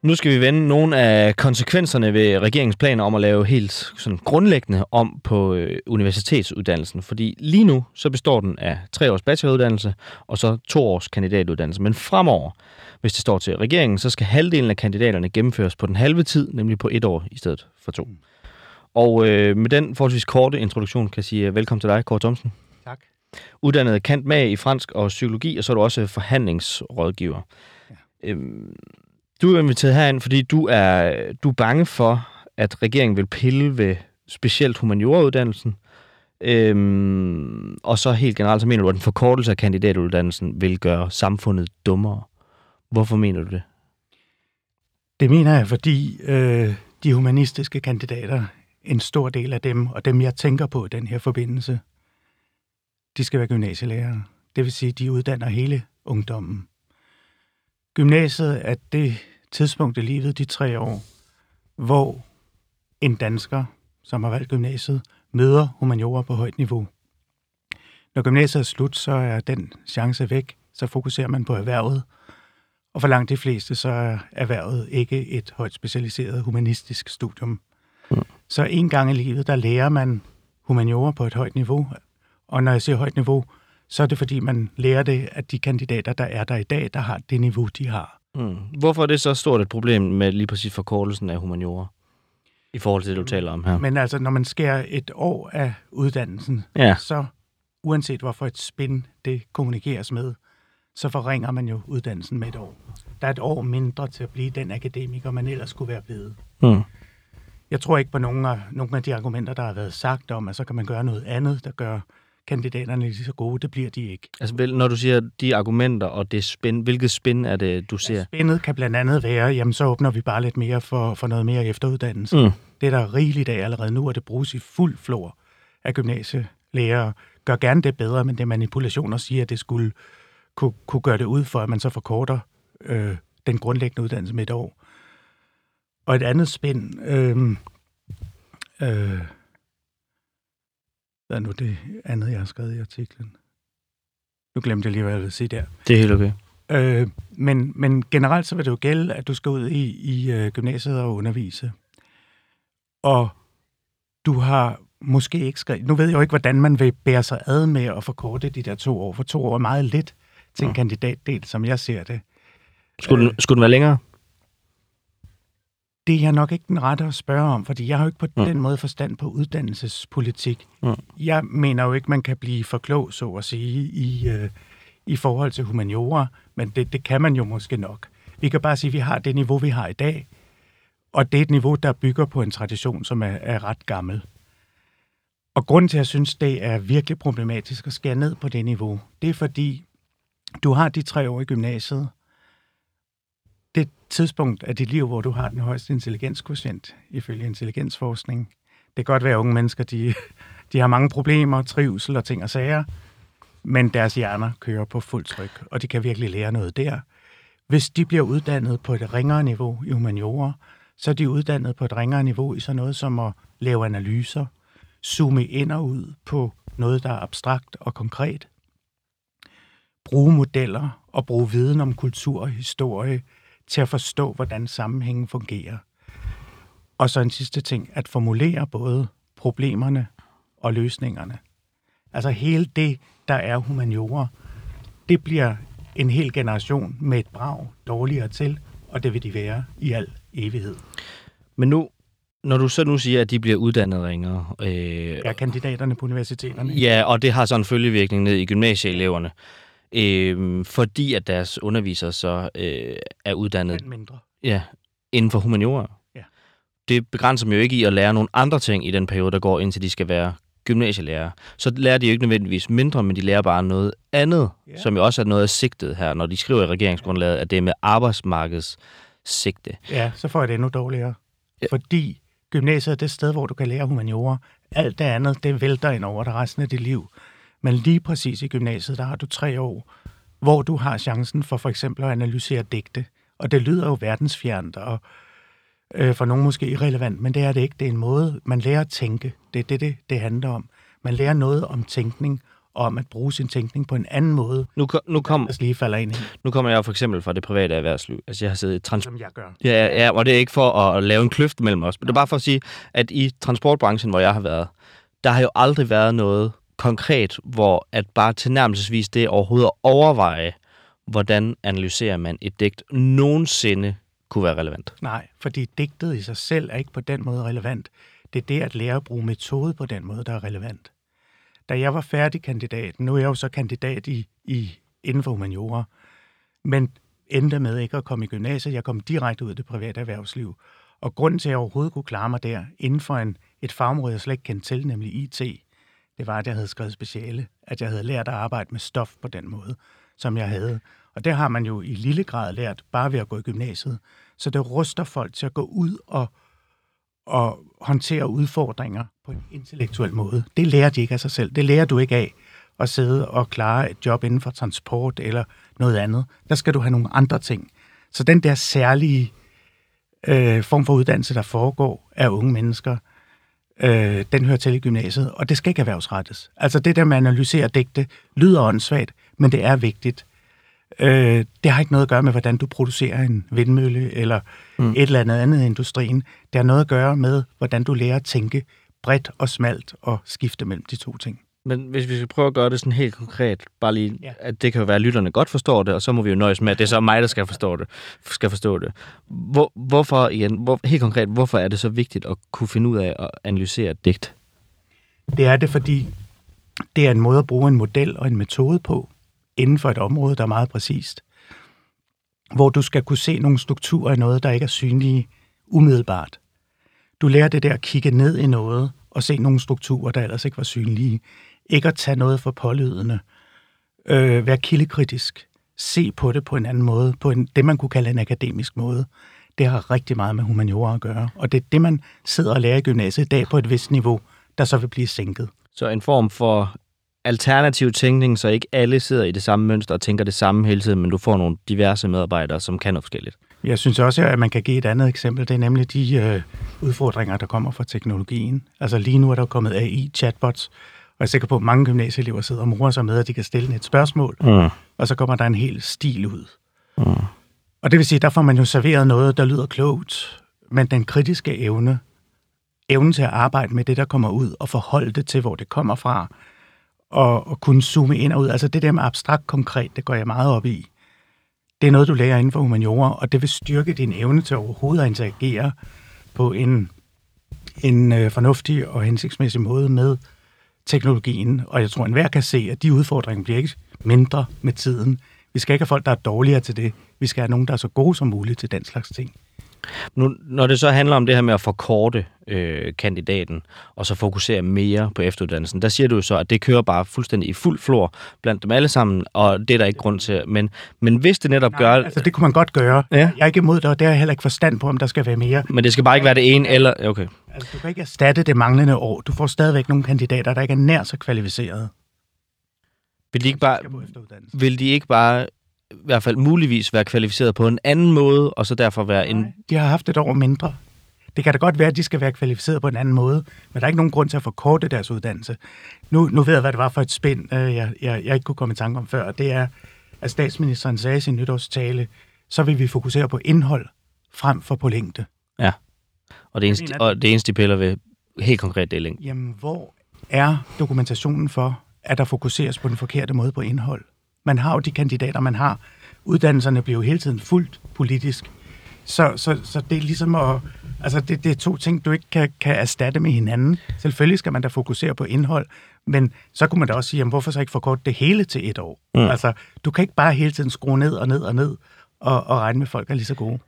Nu skal vi vende nogle af konsekvenserne ved regeringens planer om at lave helt sådan grundlæggende om på øh, universitetsuddannelsen. Fordi lige nu så består den af tre års bacheloruddannelse og så to års kandidatuddannelse. Men fremover, hvis det står til regeringen, så skal halvdelen af kandidaterne gennemføres på den halve tid, nemlig på et år i stedet for to. Og øh, med den forholdsvis korte introduktion kan jeg sige øh, velkommen til dig, Kåre Thomsen. Tak. Uddannet kant mag i fransk og psykologi, og så er du også forhandlingsrådgiver. Ja. Øhm, du er inviteret herind, fordi du er, du er bange for, at regeringen vil pille ved specielt humanioruddannelsen. Øhm, og så helt generelt, så mener du, at en forkortelse af kandidatuddannelsen vil gøre samfundet dummere. Hvorfor mener du det? Det mener jeg, fordi øh, de humanistiske kandidater, en stor del af dem, og dem jeg tænker på i den her forbindelse, de skal være gymnasielærere. Det vil sige, de uddanner hele ungdommen. Gymnasiet er det tidspunkt i livet, de tre år, hvor en dansker, som har valgt gymnasiet, møder humaniorer på højt niveau. Når gymnasiet er slut, så er den chance væk, så fokuserer man på erhvervet, og for langt de fleste, så er erhvervet ikke et højt specialiseret humanistisk studium. Mm. Så en gang i livet, der lærer man humaniorer på et højt niveau, og når jeg siger højt niveau, så er det fordi, man lærer det, at de kandidater, der er der i dag, der har det niveau, de har. Mm. Hvorfor er det så stort et problem med lige præcis forkortelsen af humaniorer? I forhold til det, du taler om her. Men altså, når man skærer et år af uddannelsen, Ja. så uanset hvorfor et spin det kommunikeres med, så forringer man jo uddannelsen med et år. Der er et år mindre til at blive den akademiker, man ellers skulle være blevet. Mm. Jeg tror ikke på nogen af, nogen af de argumenter, der har været sagt om, at så kan man gøre noget andet, der gør kandidaterne lige så gode. Det bliver de ikke. Altså, vel, når du siger de argumenter og det spin, hvilket spin er det, du ser? Spændet kan blandt andet være, jamen så åbner vi bare lidt mere for, for noget mere efteruddannelse. Mm. Det er der rigeligt af allerede nu, og det bruges i fuld flor af gymnasielærere. Gør gerne det bedre, men det er manipulation at sige, at det skulle kunne, kunne gøre det ud for, at man så forkorter øh, den grundlæggende uddannelse med et år. Og et andet spænd, øh, øh, hvad er nu det andet, jeg har skrevet i artiklen? Nu glemte jeg lige, hvad jeg ville sige der. Det er helt okay. Øh, men, men generelt så vil det jo gælde, at du skal ud i, i øh, gymnasiet og undervise. Og du har måske ikke skrevet... Nu ved jeg jo ikke, hvordan man vil bære sig ad med at forkorte de der to år, for to år er meget lidt til en Ja. kandidatdel, som jeg ser det. Skulle, den, skulle den være længere? Det er jeg nok ikke den rette at spørge om, fordi jeg har jo ikke på Mm. den måde forstand på uddannelsespolitik. Mm. Jeg mener jo ikke, man kan blive for klog, så at sige, i, øh, i forhold til humaniora, men det, det kan man jo måske nok. Vi kan bare sige, at vi har det niveau, vi har i dag, og det er et niveau, der bygger på en tradition, som er, er ret gammel. Og grunden til, at jeg synes, det er virkelig problematisk at skære ned på det niveau, det er fordi, du har de tre år i gymnasiet, det tidspunkt af dit liv, hvor du har den højeste intelligenskvotient, ifølge intelligensforskning. Det kan godt være, at unge mennesker, de, de har mange problemer, trivsel og ting og sager, men deres hjerner kører på fuld tryk, og de kan virkelig lære noget der. Hvis de bliver uddannet på et ringere niveau i humaniora, så er de uddannet på et ringere niveau i sådan noget som at lave analyser, zoome ind og ud på noget, der er abstrakt og konkret, bruge modeller og bruge viden om kultur og historie til at forstå, hvordan sammenhængen fungerer. Og så en sidste ting, at formulere både problemerne og løsningerne. Altså hele det, der er humaniora, det bliver en hel generation med et brag dårligere til, og det vil de være i al evighed. Men nu, når du så nu siger, at de bliver uddannet ringere, øh, Er kandidaterne på universiteterne? ja, og det har så en følgevirkning ned i gymnasieeleverne, øh, fordi at deres undervisere så øh, er uddannet mindre. ja, inden for humaniora. Ja. Det begrænser dem jo ikke i at lære nogle andre ting i den periode, der går, indtil de skal være gymnasielærer. Så lærer de jo ikke nødvendigvis mindre, men de lærer bare noget andet, Ja. som jo også er noget af sigtet her, når de skriver i regeringsgrundlaget, at det er med arbejdsmarkedets sigte. Ja, så får jeg det endnu dårligere. Ja. Fordi gymnasiet er det sted, hvor du kan lære humaniora. Alt det andet, det vælter ind over dig resten af dit liv. Men lige præcis i gymnasiet, der har du tre år, hvor du har chancen for for eksempel at analysere digte. Og det lyder jo verdensfjernt, og øh, for nogen måske irrelevant, men det er det ikke. Det er en måde, man lærer at tænke. Det er det, det, det handler om. Man lærer noget om tænkning, og om at bruge sin tænkning på en anden måde, Nu, nu, kom, der lige falder ind i, nu kommer jeg for eksempel fra det private erhvervsliv. Altså, jeg har siddet i trans- som jeg gør. Ja, ja, ja, og det er ikke for at lave en kløft mellem os, men det er bare for at sige, at i transportbranchen, hvor jeg har været, der har jo aldrig været noget konkret, hvor at bare tilnærmelsesvis det overhovedet at overveje, hvordan analyserer man et digt, nogensinde kunne være relevant. Nej, fordi digtet i sig selv er ikke på den måde relevant. Det er det at lære at bruge metode på den måde, der er relevant. Da jeg var færdig kandidat, nu er jeg jo så kandidat i, i inden for humaniora, men endte med ikke at komme i gymnasiet. Jeg kom direkte ud i det private erhvervsliv. Og grunden til, at jeg overhovedet kunne klare mig der, inden for en, et fagområde, jeg slet ikke kendte til, nemlig IT, det var, at jeg havde skrevet speciale, at jeg havde lært at arbejde med stof på den måde, som jeg havde. Og det har man jo i lille grad lært, bare ved at gå i gymnasiet. Så det ruster folk til at gå ud og, og håndtere udfordringer på en intellektuel måde. Det lærer de ikke af sig selv. Det lærer du ikke af at sidde og klare et job inden for transport eller noget andet. Der skal du have nogle andre ting. Så den der særlige øh, form for uddannelse, der foregår af unge mennesker, øh, den hører til i gymnasiet, og det skal ikke erhvervsrettes. Altså det der med at analysere digte lyder åndssvagt, men det er vigtigt. Øh, det har ikke noget at gøre med, hvordan du producerer en vindmølle eller mm. et eller andet andet i industrien. Det har noget at gøre med, hvordan du lærer at tænke bredt og smalt og skifte mellem de to ting. Men hvis vi skal prøve at gøre det sådan helt konkret, bare lige, Ja. at det kan jo være, at lytterne godt forstår det, og så må vi jo nøjes med, at det er så mig, der skal forstå det. Skal forstå det. Hvor, hvorfor, igen, hvor, helt konkret, hvorfor er det så vigtigt at kunne finde ud af at analysere et digt? Det er det, fordi det er en måde at bruge en model og en metode på, inden for et område, der er meget præcist. Hvor du skal kunne se nogle strukturer i noget, der ikke er synlige umiddelbart. Du lærer det der at kigge ned i noget og se nogle strukturer, der ellers ikke var synlige. Ikke at tage noget for pålydende, øh, være kildekritisk, se på det på en anden måde, på en, det man kunne kalde en akademisk måde. Det har rigtig meget med humaniora at gøre, og det er det, man sidder og lærer i gymnasiet i dag på et vist niveau, der så vil blive sænket. Så en form for alternativ tænkning, så ikke alle sidder i det samme mønster og tænker det samme hele tiden, men du får nogle diverse medarbejdere, som kan noget forskelligt. Jeg synes også, at man kan give et andet eksempel. Det er nemlig de øh, udfordringer, der kommer fra teknologien. Altså lige nu er der kommet AI-chatbots, jeg er sikker på, at mange gymnasieelever sidder og morer sig med, at de kan stille et spørgsmål, Mm. og så kommer der en hel stil ud. Mm. Og det vil sige, der får man jo serveret noget, der lyder klogt, men den kritiske evne, evnen til at arbejde med det, der kommer ud, og forholde det til, hvor det kommer fra, og, og kunne zoome ind og ud. Altså det der med abstrakt konkret, det går jeg meget op i. Det er noget, du lærer inden for humaniora, og det vil styrke din evne til overhovedet at interagere på en, en øh, fornuftig og hensigtsmæssig måde med teknologien. Og jeg tror, enhver kan se, at de udfordringer bliver ikke mindre med tiden. Vi skal ikke have folk, der er dårligere til det. Vi skal have nogen, der er så gode som muligt til den slags ting. Nu, når det så handler om det her med at forkorte øh, kandidaten, og så fokusere mere på efteruddannelsen, der siger du jo så, at det kører bare fuldstændig i fuld flor blandt dem alle sammen, og det er der ikke grund til. Men, men hvis det netop gør... Altså, det kunne man godt gøre. Ja. Jeg er ikke imod det, og det har jeg heller ikke forstand på, om der skal være mere. Men det skal bare ikke være det ene eller... Okay. Altså, du kan ikke erstatte det manglende år. Du får stadigvæk nogle kandidater, der ikke er nær så kvalificerede. Vil de ikke bare, vil de ikke bare i hvert fald muligvis være kvalificeret på en anden måde, og så derfor være en... De har haft et år mindre. Det kan da godt være, at de skal være kvalificeret på en anden måde, men der er ikke nogen grund til at forkorte deres uddannelse. Nu, nu ved jeg, hvad det var for et spænd, øh, jeg, jeg, jeg ikke kunne komme i tanke om før. Det er, at statsministeren sagde i sin nytårstale, så vil vi fokusere på indhold frem for på længde. Og det eneste, mener, og det eneste de piller ved helt konkret, det er. Jamen, hvor er dokumentationen for, at der fokuseres på den forkerte måde på indhold? Man har jo de kandidater, man har. Uddannelserne bliver jo hele tiden fuldt politisk. Så, så, så det er ligesom at... Altså, det, det er to ting, du ikke kan, kan erstatte med hinanden. Selvfølgelig skal man da fokusere på indhold, men så kunne man da også sige, jamen, hvorfor så ikke forkorte det hele til et år? Mm. Altså, du kan ikke bare hele tiden skrue ned og ned og ned og, og regne med, at folk er lige så gode.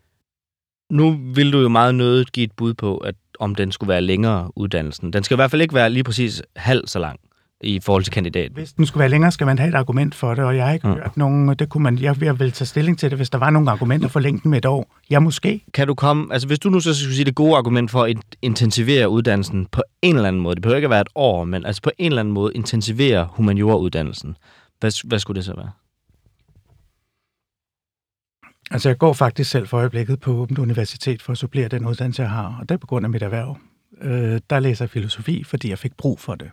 Nu vil du jo meget nødigt give et bud på, at om den skulle være længere uddannelsen. Den skal i hvert fald ikke være lige præcis halv så lang i forhold til kandidaten. Hvis den skulle være længere, skal man have et argument for det, og jeg har ikke Mm. hørt nogen, det kunne man, jeg vil vel tage stilling til det, hvis der var nogle argumenter for længden med et år. Ja, måske. Kan du komme, altså hvis du nu så skulle sige det gode argument for at intensivere uddannelsen på en eller anden måde, det behøver ikke at være et år, men altså på en eller anden måde intensivere humaniora-uddannelsen, hvad, hvad skulle det så være? Altså, jeg går faktisk selv for øjeblikket på Åbent Universitet for at supplere den uddannelse, jeg har, og det er på grund af mit erhverv. Øh, der læser jeg filosofi, fordi jeg fik brug for det.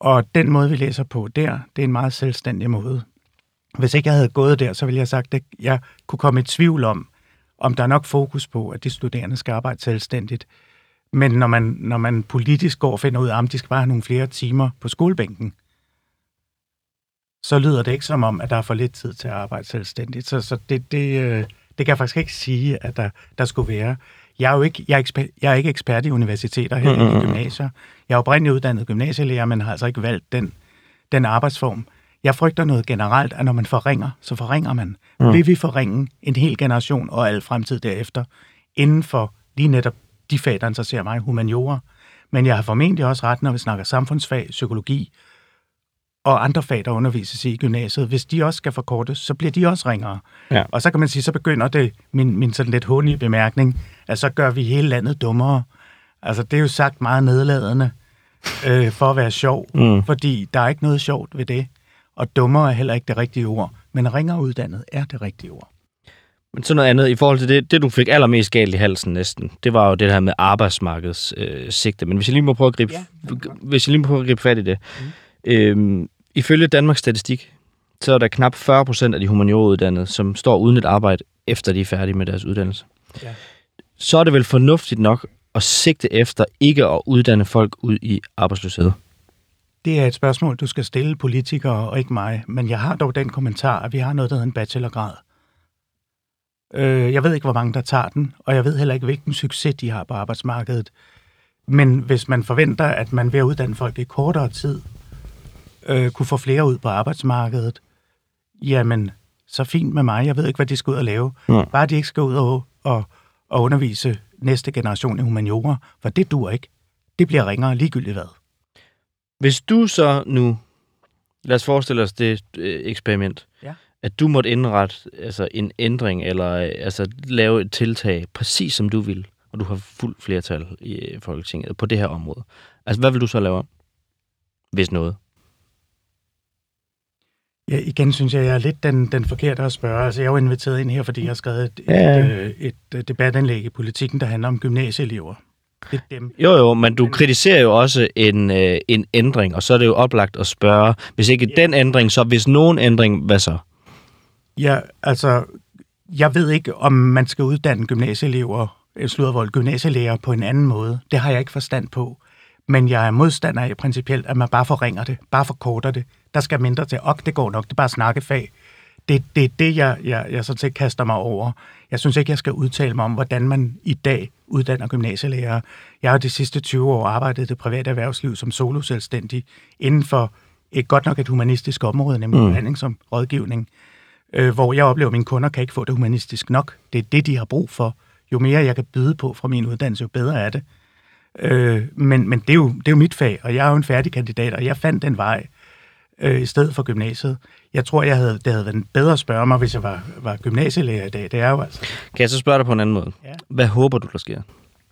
Og den måde, vi læser på der, det er en meget selvstændig måde. Hvis ikke jeg havde gået der, så ville jeg have sagt, at jeg kunne komme i tvivl om, om der er nok fokus på, at de studerende skal arbejde selvstændigt. Men når man, når man politisk går og finder ud af, at de skal bare have nogle flere timer på skolebænken, så lyder det ikke som om, at der er for lidt tid til at arbejde selvstændigt. Så, så det, det, øh, det kan jeg faktisk ikke sige, at der, der skulle være. Jeg er jo ikke, jeg er ekspert, jeg er ikke ekspert i universiteter heller mm-hmm. i gymnasier. Jeg er oprindeligt uddannet gymnasielærer, men har altså ikke valgt den, den arbejdsform. Jeg frygter noget generelt, at når man forringer, så forringer man. Mm. Vil vi forringe en hel generation og al fremtid derefter, inden for lige netop de fag, der interesserer mig, humaniora. Men jeg har formentlig også ret, når vi snakker samfundsfag, psykologi og andre fag, der undervises i gymnasiet. Hvis de også skal forkortes, så bliver de også ringere. Ja. Og så kan man sige, så begynder det, min, min sådan lidt håndige bemærkning, at så gør vi hele landet dummere. Altså, det er jo sagt meget nedladende øh, for at være sjov, Mm. fordi der er ikke noget sjovt ved det. Og dummere er heller ikke det rigtige ord. Men ringere uddannet er det rigtige ord. Men så noget andet, i forhold til det, det du fik allermest galt i halsen næsten, det var jo det her med arbejdsmarkedets øh, sigte. Men hvis jeg lige må prøve at gribe, ja, hvis jeg lige må prøve at gribe fat i det. Mm. Øhm, ifølge Danmarks Statistik, så er der knap 40 procent af de humanioruddannede, som står uden et arbejde, efter de er færdige med deres uddannelse. Ja. Så er det vel fornuftigt nok at sigte efter ikke at uddanne folk ud i arbejdsløshed. Det er et spørgsmål, du skal stille politikere og ikke mig. Men jeg har dog den kommentar, at vi har noget, der hedder en bachelorgrad. Øh, jeg ved ikke, hvor mange der tager den, og jeg ved heller ikke, hvilken succes de har på arbejdsmarkedet. Men hvis man forventer, at man ved at uddanne folk i kortere tid, øh, kunne få flere ud på arbejdsmarkedet, jamen, så fint med mig. Jeg ved ikke, hvad de skal ud og lave. Ja. Bare de ikke skal ud og, og, og undervise næste generation i humaniora, for det dur ikke. Det bliver ringere ligegyldigt hvad. Hvis du så nu, lad os forestille os det øh, eksperiment, Ja. at du måtte indrette altså, en ændring, eller øh, altså, lave et tiltag, præcis som du vil, og du har fuld flertal i Folketinget på det her område. Altså, hvad vil du så lave om? Hvis noget. Ja, igen synes jeg, jeg er lidt den, den forkerte at spørge. Altså, jeg er jo inviteret ind her, fordi jeg har skrevet et, Ja, et, øh, et, et debatindlæg i politikken, der handler om gymnasieelever. Det er dem. Jo, jo, men du kritiserer jo også en, øh, en ændring, og så er det jo oplagt at spørge, hvis ikke Ja. den ændring, så hvis nogen ændring, hvad så? Ja, altså, jeg ved ikke, om man skal uddanne gymnasieelever, øh, sluddervold, gymnasielærer på en anden måde. Det har jeg ikke forstand på. Men jeg er modstander af principielt, at man bare forringer det, bare forkorter det. Der skal mindre til. Og det går nok, det er bare snakkefag. Det, det er det, jeg, jeg, jeg sådan set kaster mig over. Jeg synes ikke, jeg skal udtale mig om, hvordan man i dag uddanner gymnasielærer. Jeg har de sidste 20 år arbejdet i det private erhvervsliv som soloselvstændig inden for et godt nok et humanistisk område, nemlig mm. behandling som rådgivning øh, hvor jeg oplever, at mine kunder kan ikke få det humanistisk nok. Det er det, de har brug for. Jo mere jeg kan byde på fra min uddannelse, jo bedre er det. Øh, men men det, er jo, det er jo mit fag, og jeg er jo en færdig kandidat, og jeg fandt den vej øh, i stedet for gymnasiet. Jeg tror, jeg havde, det havde været bedre at spørge mig, hvis jeg var, var gymnasielærer i dag. Det er jo altså. Kan jeg så spørge dig på en anden måde? Ja. Hvad håber du, der sker?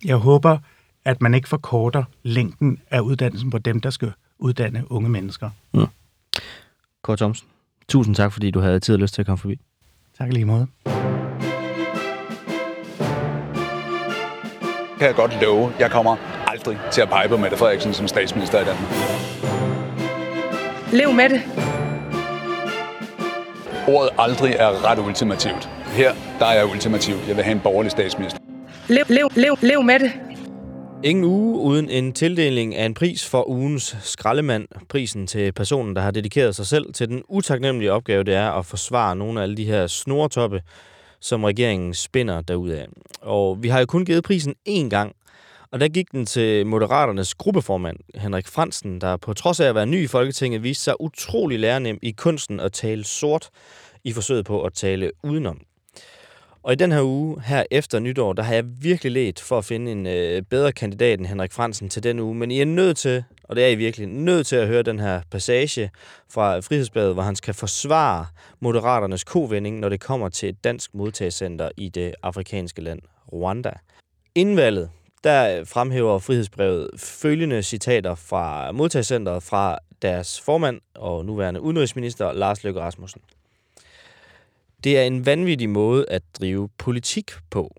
Jeg håber, at man ikke forkorter længden af uddannelsen på dem, der skal uddanne unge mennesker. Kåre Thomsen, tusind tak, fordi du havde tid og lyst til at komme forbi. Tak lige måde. kan jeg godt love, jeg kommer aldrig til at pege på Mette Frederiksen som statsminister i Danmark. Lev med det. Ordet aldrig er ret ultimativt. Her, der er jeg ultimativt. Jeg vil have en borgerlig statsminister. Lev, lev, lev, lev med det. Ingen uge uden en tildeling af en pris for ugens skraldemand. Prisen til personen, der har dedikeret sig selv til den utaknemmelige opgave, det er at forsvare nogle af alle de her snortoppe, som regeringen spinder derudad. Og vi har jo kun givet prisen én gang, og der gik den til Moderaternes gruppeformand, Henrik Fransen, der på trods af at være ny i Folketinget, viste sig utrolig lærernem i kunsten at tale sort i forsøget på at tale udenom. Og i den her uge, her efter nytår, der har jeg virkelig let for at finde en øh, bedre kandidat end Henrik Fransen til den uge. Men I er nødt til, og det er I virkelig, nødt til at høre den her passage fra Frihedsbladet, hvor han skal forsvare Moderaternes kovending, når det kommer til et dansk modtagscenter i det afrikanske land Rwanda. Indvalget, der fremhæver Frihedsbrevet følgende citater fra modtagscenteret fra deres formand og nuværende udenrigsminister Lars Løkke Rasmussen. Det er en vanvittig måde at drive politik på.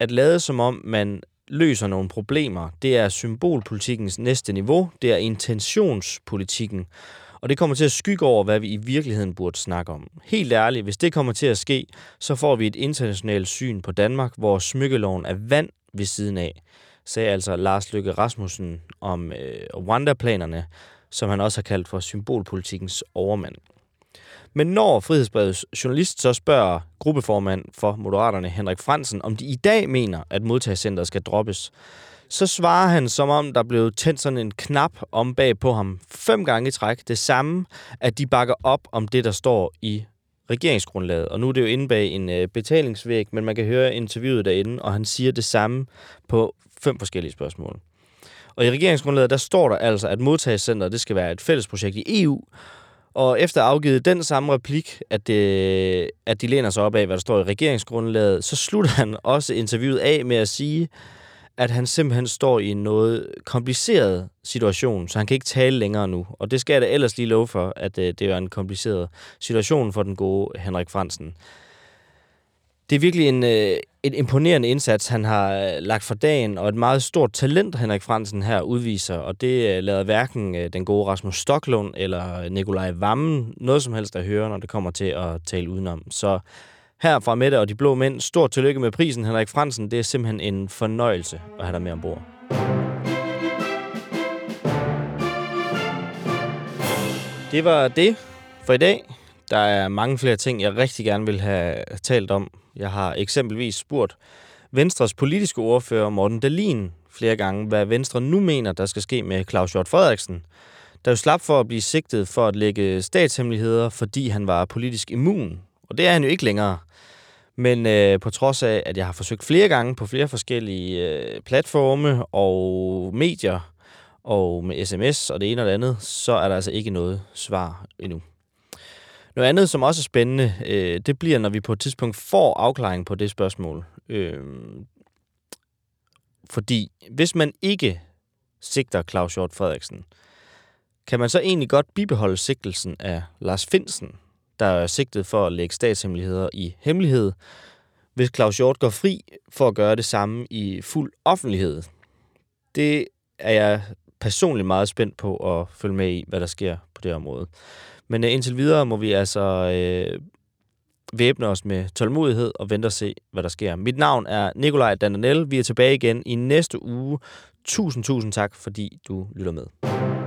At lade som om man løser nogle problemer, det er symbolpolitikkens næste niveau, det er intentionspolitikken, og det kommer til at skygge over, hvad vi i virkeligheden burde snakke om. Helt ærligt, hvis det kommer til at ske, så får vi et internationalt syn på Danmark, hvor smykkeloven er vand ved siden af, sagde altså Lars Løkke Rasmussen om øh, Rwanda-planerne, som han også har kaldt for symbolpolitikkens overmand. Men når Frihedsbrevets journalist så spørger gruppeformand for Moderaterne Henrik Fransen, om de i dag mener, at modtagscenteret skal droppes, så svarer han, som om der blev tændt sådan en knap om bag på ham fem gange i træk. Det samme, at de bakker op om det, der står i regeringsgrundlaget. Og nu er det jo inde bag en øh, betalingsvæg, men man kan høre interviewet derinde, og han siger det samme på fem forskellige spørgsmål. Og i regeringsgrundlaget, der står der altså, at modtagscenteret det skal være et fælles projekt i EU, og efter afgivet den samme replik, at, det, at de læner sig op af, hvad der står i regeringsgrundlaget, så slutter han også interviewet af med at sige, at han simpelthen står i en noget kompliceret situation, så han kan ikke tale længere nu. Og det skal jeg da ellers lige love for, at øh, det er en kompliceret situation for den gode Henrik Fransen. Det er virkelig en, øh, en imponerende indsats, han har øh, lagt for dagen, og et meget stort talent, Henrik Fransen her udviser, og det øh, lader hverken øh, den gode Rasmus Stoklund eller øh, Nikolaj Vammen noget som helst at høre, når det kommer til at tale udenom. Så her fra Mette og de blå mænd, stort tillykke med prisen, Henrik Fransen. Det er simpelthen en fornøjelse at have dig med ombord. Det var det for i dag. Der er mange flere ting, jeg rigtig gerne vil have talt om. Jeg har eksempelvis spurgt Venstres politiske ordfører Morten Dalin flere gange, hvad Venstre nu mener, der skal ske med Claus Hjort Frederiksen, der jo slap for at blive sigtet for at lægge statshemmeligheder, fordi han var politisk immun. Og det er han jo ikke længere. Men øh, på trods af, at jeg har forsøgt flere gange på flere forskellige øh, platforme og medier og med sms og det ene og det andet, så er der altså ikke noget svar endnu. Noget andet, som også er spændende, øh, det bliver, når vi på et tidspunkt får afklaring på det spørgsmål. Øh, fordi hvis man ikke sigter Claus Hjort Frederiksen, kan man så egentlig godt bibeholde sigtelsen af Lars Finsen, der er sigtet for at lægge statshemmeligheder i hemmelighed, hvis Claus Hjort går fri for at gøre det samme i fuld offentlighed. Det er jeg personligt meget spændt på at følge med i, hvad der sker på det område. Men øh, indtil videre må vi altså øh, væbne os med tålmodighed og vente og se, hvad der sker. Mit navn er Nikolaj Dananel. Vi er tilbage igen i næste uge. Tusind, tusind tak, fordi du lytter med.